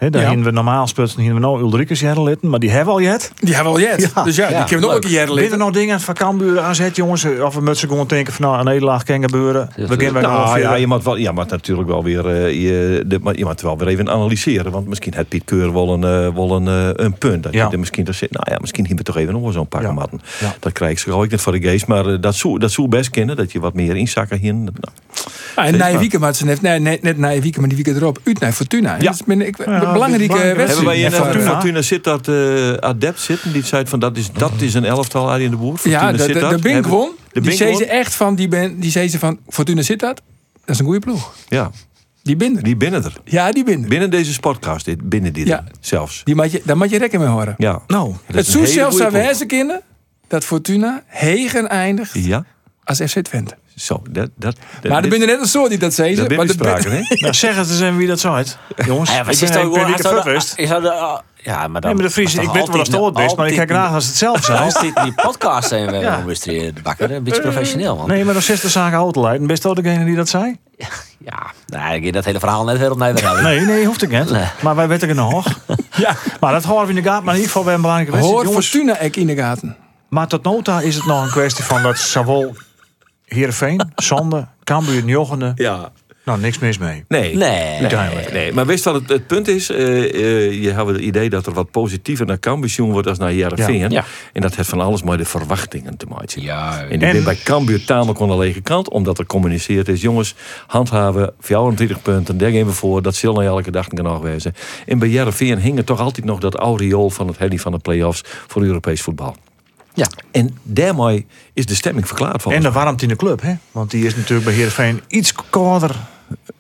Speaker 1: He, daar
Speaker 4: Ja.
Speaker 1: hebben we normaal sputsen hier we nou Ulrikes jaren litten, maar die hebben we al jet.
Speaker 4: Die hebben we al jet.
Speaker 1: Ja.
Speaker 4: Dus ja, die
Speaker 2: Ja,
Speaker 4: kunnen we nog een keer
Speaker 1: Zijn er
Speaker 4: leren.
Speaker 1: nog dingen van Cambuur AZ jongens? Of we moeten gewoon denken van nou, een nederlaag kan gebeuren. We
Speaker 6: Nou
Speaker 1: ongeveer-
Speaker 6: ja, je moet, wel, je moet natuurlijk wel weer, eh, je, de, maar je moet wel weer even analyseren. Want misschien heeft Piet Keur wel een, eh, wel een, eh, een punt. Dat
Speaker 1: Ja.
Speaker 6: je er misschien er zit. Nou ja, misschien hier we toch even nog zo'n pakken
Speaker 1: Ja.
Speaker 6: matten.
Speaker 1: Ja.
Speaker 6: Dat krijg ik zo gauw ik net voor de geest. Maar dat zou, dat zou best kennen. Dat je wat meer inzakken hier. Nou,
Speaker 4: Ja, en na
Speaker 6: maar.
Speaker 4: weekend, maar ze heeft net, net, net na weekend, maar die weekend erop, uit naar Fortuna. Ja. Een,
Speaker 1: Ja,
Speaker 4: belangrijke
Speaker 1: belangrijk.
Speaker 4: wedstrijd.
Speaker 6: hebben wij in
Speaker 1: Ja,
Speaker 6: eh,
Speaker 1: Fortuna.
Speaker 6: Fortuna zit dat eh, adept zitten. Die zei van dat is, dat is een elftal uit in de boer.
Speaker 4: Ja,
Speaker 6: Fortuna
Speaker 4: de, de,
Speaker 6: Sittard.
Speaker 4: de Bink won.
Speaker 6: De
Speaker 4: Die zei ze echt van, die, ben, die zei ze van, Fortuna zit dat. Dat is een goede ploeg.
Speaker 6: Ja,
Speaker 4: Die binnen.
Speaker 6: die binnen er.
Speaker 4: Ja, die binnen.
Speaker 6: Binnen deze sportcast, dit, binnen dit
Speaker 4: Ja.
Speaker 6: zelfs.
Speaker 4: Die moet je, daar moet je rekening mee horen.
Speaker 6: Ja.
Speaker 1: Nou,
Speaker 4: Het
Speaker 6: hele
Speaker 4: zelfs aan kunnen dat Fortuna hegen eindigt
Speaker 6: Ja,
Speaker 4: als FC Twente.
Speaker 6: Zo. Dat, dat, dat,
Speaker 4: Maar er binnen net een soort die dat zei.
Speaker 6: dat
Speaker 4: maar
Speaker 6: sprake, hè? <laughs>
Speaker 1: nou zeg het eens even wie dat zei. Jongens,
Speaker 2: Ja,
Speaker 1: ik
Speaker 2: ze
Speaker 1: ben, ik niet verwust.
Speaker 2: ah, Ja, maar dan...
Speaker 1: Nee, maar de ik weet wel dat het is, maar ik kijk graag als het zelf zijn.
Speaker 2: Altijd die podcast zijn we
Speaker 1: Ja.
Speaker 2: ja. de bakker. Een beetje professioneel, man.
Speaker 1: Nee, maar dan zit de zaak auto leiden. Best wel degene die dat zei?
Speaker 2: Ja, nou, ik heb dat hele verhaal net weer op Nederland houden.
Speaker 1: Nee, nee, hoeft ik niet.
Speaker 2: Nee.
Speaker 1: Maar wij weten het nog. <laughs>
Speaker 4: Ja,
Speaker 1: Maar dat houden we in de gaten. Maar in ieder geval weer een belangrijke wedstrijd.
Speaker 4: hoor
Speaker 1: Jongens,
Speaker 4: Fortuna ek in de gaten.
Speaker 1: Maar tot nota is het nog een kwestie van dat zowel Heerenveen, Zonde, Cambuur, Jochende...
Speaker 6: Ja.
Speaker 1: Nou, niks mis mee.
Speaker 6: Nee.
Speaker 2: Nee.
Speaker 1: Uiteindelijk.
Speaker 6: Nee, maar wist wat het, het punt is? Eh, eh, je hebt het idee dat er wat positiever naar Cambuur wordt als naar Heerenveen.
Speaker 2: Ja. Ja.
Speaker 6: En dat heeft van alles maar de verwachtingen te maken.
Speaker 2: Ja,
Speaker 6: En ik ben bij Cambuur tamelijk aan de lege kant, omdat er communiceerd is. Jongens, handhaven, 24 punten, daar gaan we voor. Dat zal nou elke dag genoeg wezen. En bij Heerenveen hing er toch altijd nog dat aureool van het henny van de play-offs voor Europees voetbal.
Speaker 2: Ja.
Speaker 6: En daarmee is de stemming verklaard volgens
Speaker 1: En de warmte in de club, hè? Want die is natuurlijk bij Heerenveen iets kouder,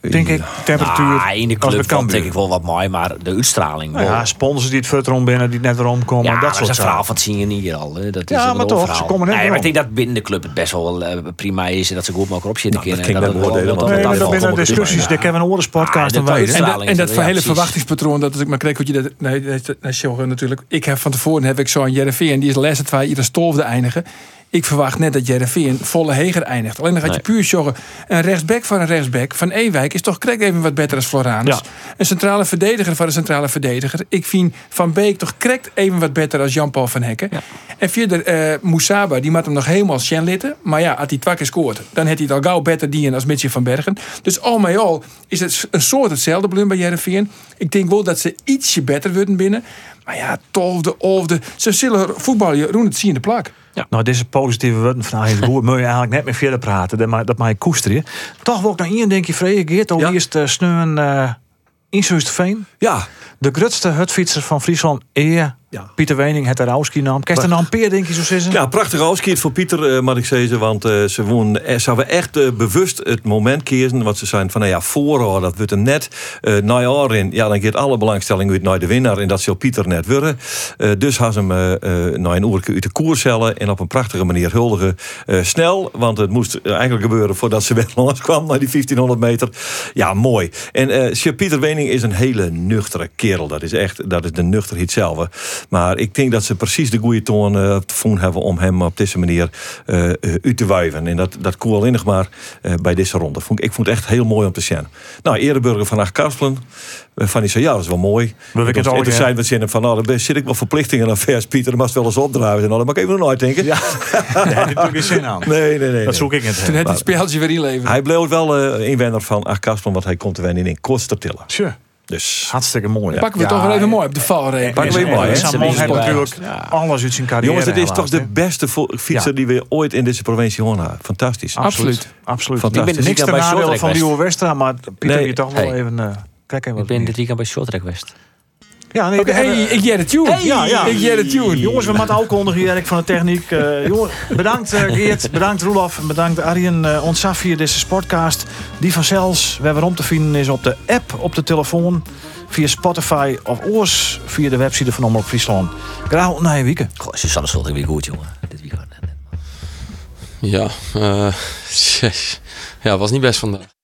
Speaker 1: denk ik, temperatuur.
Speaker 2: Ah, in de club vond
Speaker 1: Cambuur.
Speaker 2: denk ik wel wat mooi, maar de uitstraling.
Speaker 1: Nou ja, sponsors die het vertrouwen binnen, die net weer omkomen.
Speaker 2: Ja,
Speaker 1: dat soort
Speaker 2: dat is een verhaal van het zien je hier al. Hè. Dat is
Speaker 1: Ja,
Speaker 2: een
Speaker 1: maar toch,
Speaker 2: verhaal.
Speaker 1: ze komen net
Speaker 2: nee, maar ik denk dat binnen de club het best wel eh, prima is en dat ze goed mogelijk op zitten
Speaker 6: Nou, dat
Speaker 2: en
Speaker 6: beoordelen,
Speaker 2: dat-
Speaker 1: Nee,
Speaker 2: dat-
Speaker 1: maar dat
Speaker 2: dat-
Speaker 1: zijn
Speaker 2: dat-
Speaker 1: discussies.
Speaker 2: Ja.
Speaker 1: De Kevin Oris podcast
Speaker 2: Ah,
Speaker 1: en
Speaker 4: En, dat, en dat
Speaker 2: Ja,
Speaker 4: hele verwachtingspatroon, dat ik maar kreeg wat je dat, nee, nee, nee, Sjoggen natuurlijk. Ik heb van tevoren heb ik zo aan Jereveen, die is de laatste twee iedere stolfde eindigen. Ik verwacht net dat Jereveen volle heger eindigt. Alleen dan gaat je puur joggen. Een rechtsback van een rechtsback van Ewijk is toch krek even wat beter als Floranus.
Speaker 1: Ja.
Speaker 4: Een centrale verdediger van een centrale verdediger. Ik vind Van Beek toch krek even wat beter als Jan-Paul van Hekken. En verder eh Moussaba, die maakt hem nog helemaal Sjen litten. Maar ja, als hij twee keer scoort, dan heeft hij het al gauw beter dienen als Mitchell van Bergen. Dus al met al is het een soort hetzelfde blum bij Jereveen. Ik denk wel dat ze ietsje beter worden binnen. Maar ja, tolfde, olfde. Ze zullen voetballen, Jeroen, het zie je in de plak.
Speaker 1: Nou, deze positieve woorden van Arjen Boer <laughs> moet je eigenlijk net meer verder praten. Dat mij, dat mij koesteren. Toch wil ik naar Ian denk je, Freek Geert. Al
Speaker 6: Ja.
Speaker 1: eerst uh, sneun uh, in Veen.
Speaker 6: Ja,
Speaker 1: De grootste hutfietser van Friesland eer.
Speaker 6: Ja.
Speaker 1: Pieter Wening het Arauski naam. Kerst een peer denk je zo?
Speaker 6: Ja, prachtig uitskiet voor Pieter, eh, mag ik zeggen. Want eh, ze, wonen, eh, ze hebben echt bewust het moment kiezen. Want ze zijn van, nou ja, voorhoor, dat wordt een net. eh jaar in, ja, dan gaat alle belangstelling weer naar de winnaar. En dat zal Pieter net worden. Eh, dus gaan ze hem eh, eh, na een uur uit de koers cellen. En op een prachtige manier huldigen. Eh, snel, want het moest eigenlijk gebeuren voordat ze <laughs> weer langskwam. Naar die 1500 meter. Ja, mooi. En eh Sir Pieter Wening is een hele nuchtere kerel. Dat is echt, dat is de nuchterheid zelf. Maar ik denk dat ze precies de goede toon eh, te voelen hebben om hem op deze manier eh, eh, uit te wuiven. En dat, dat koel alleen nog maar eh, bij deze ronde. Vond, ik- ik vond het echt heel mooi om te zien. Nou, Ereburger van Acht Karspelen. eh, Van die zei, ja, dat is wel mooi.
Speaker 1: We weten het
Speaker 6: zijn we zin van, nou, dan zit ik wel verplichtingen aan vers, Pieter. Dan mag wel eens opdraaien. En dan mag ik even nooit denken.
Speaker 1: Ja, <laughs> daar heb je natuurlijk geen zin aan.
Speaker 6: Nee, nee, nee.
Speaker 1: Dat
Speaker 6: nee.
Speaker 1: zoek ik in het
Speaker 4: Toen het speeltje weer inleveren.
Speaker 6: Hij bleef wel eh inwenner van Acht Karspelen, want hij komt te wennen in Kostertillen.
Speaker 1: Tja,
Speaker 6: Dus
Speaker 1: hartstikke mooi.
Speaker 4: Pakken we toch wel even mooi op de valreep.
Speaker 6: Pakken we even mooi?
Speaker 1: Samon heeft natuurlijk
Speaker 2: Ja.
Speaker 1: alles uit zijn carrière.
Speaker 6: Jongens, het is
Speaker 1: helaas,
Speaker 6: toch de beste fietser
Speaker 1: Ja.
Speaker 6: die we ooit in deze provincie hebben. Fantastisch.
Speaker 4: Absoluut.
Speaker 1: Absoluut.
Speaker 6: Fantastisch.
Speaker 1: Ik ben niks
Speaker 2: Ik
Speaker 1: te nadelen van Rio Westra, maar Pieter
Speaker 6: Nee.
Speaker 1: hier toch wel
Speaker 2: Hey.
Speaker 1: even... eh kijk even
Speaker 2: Ik ben dit weekend bij Shorttrack geweest.
Speaker 1: Ja, nee, we
Speaker 4: hey, ik jij de tune.
Speaker 1: Ja, ja.
Speaker 4: Ik jij de tune.
Speaker 1: Jongens, we moeten ook kondigen, Erik van de techniek. Eh <laughs> jongen, bedankt eh, Geert, bedankt Roelof, en bedankt Arjen. Uh, ons via deze sportcast. Die van zelfs, we hebben om te vinden, is op de app op de telefoon. Via Spotify of oors via de website van Omroep Friesland. Graag naar je weekend.
Speaker 2: Goh, Susanne Schulting weer goed, jongen. Dit weekend.
Speaker 7: Ja, eh, yes. <laughs> ja, het was niet best vandaag.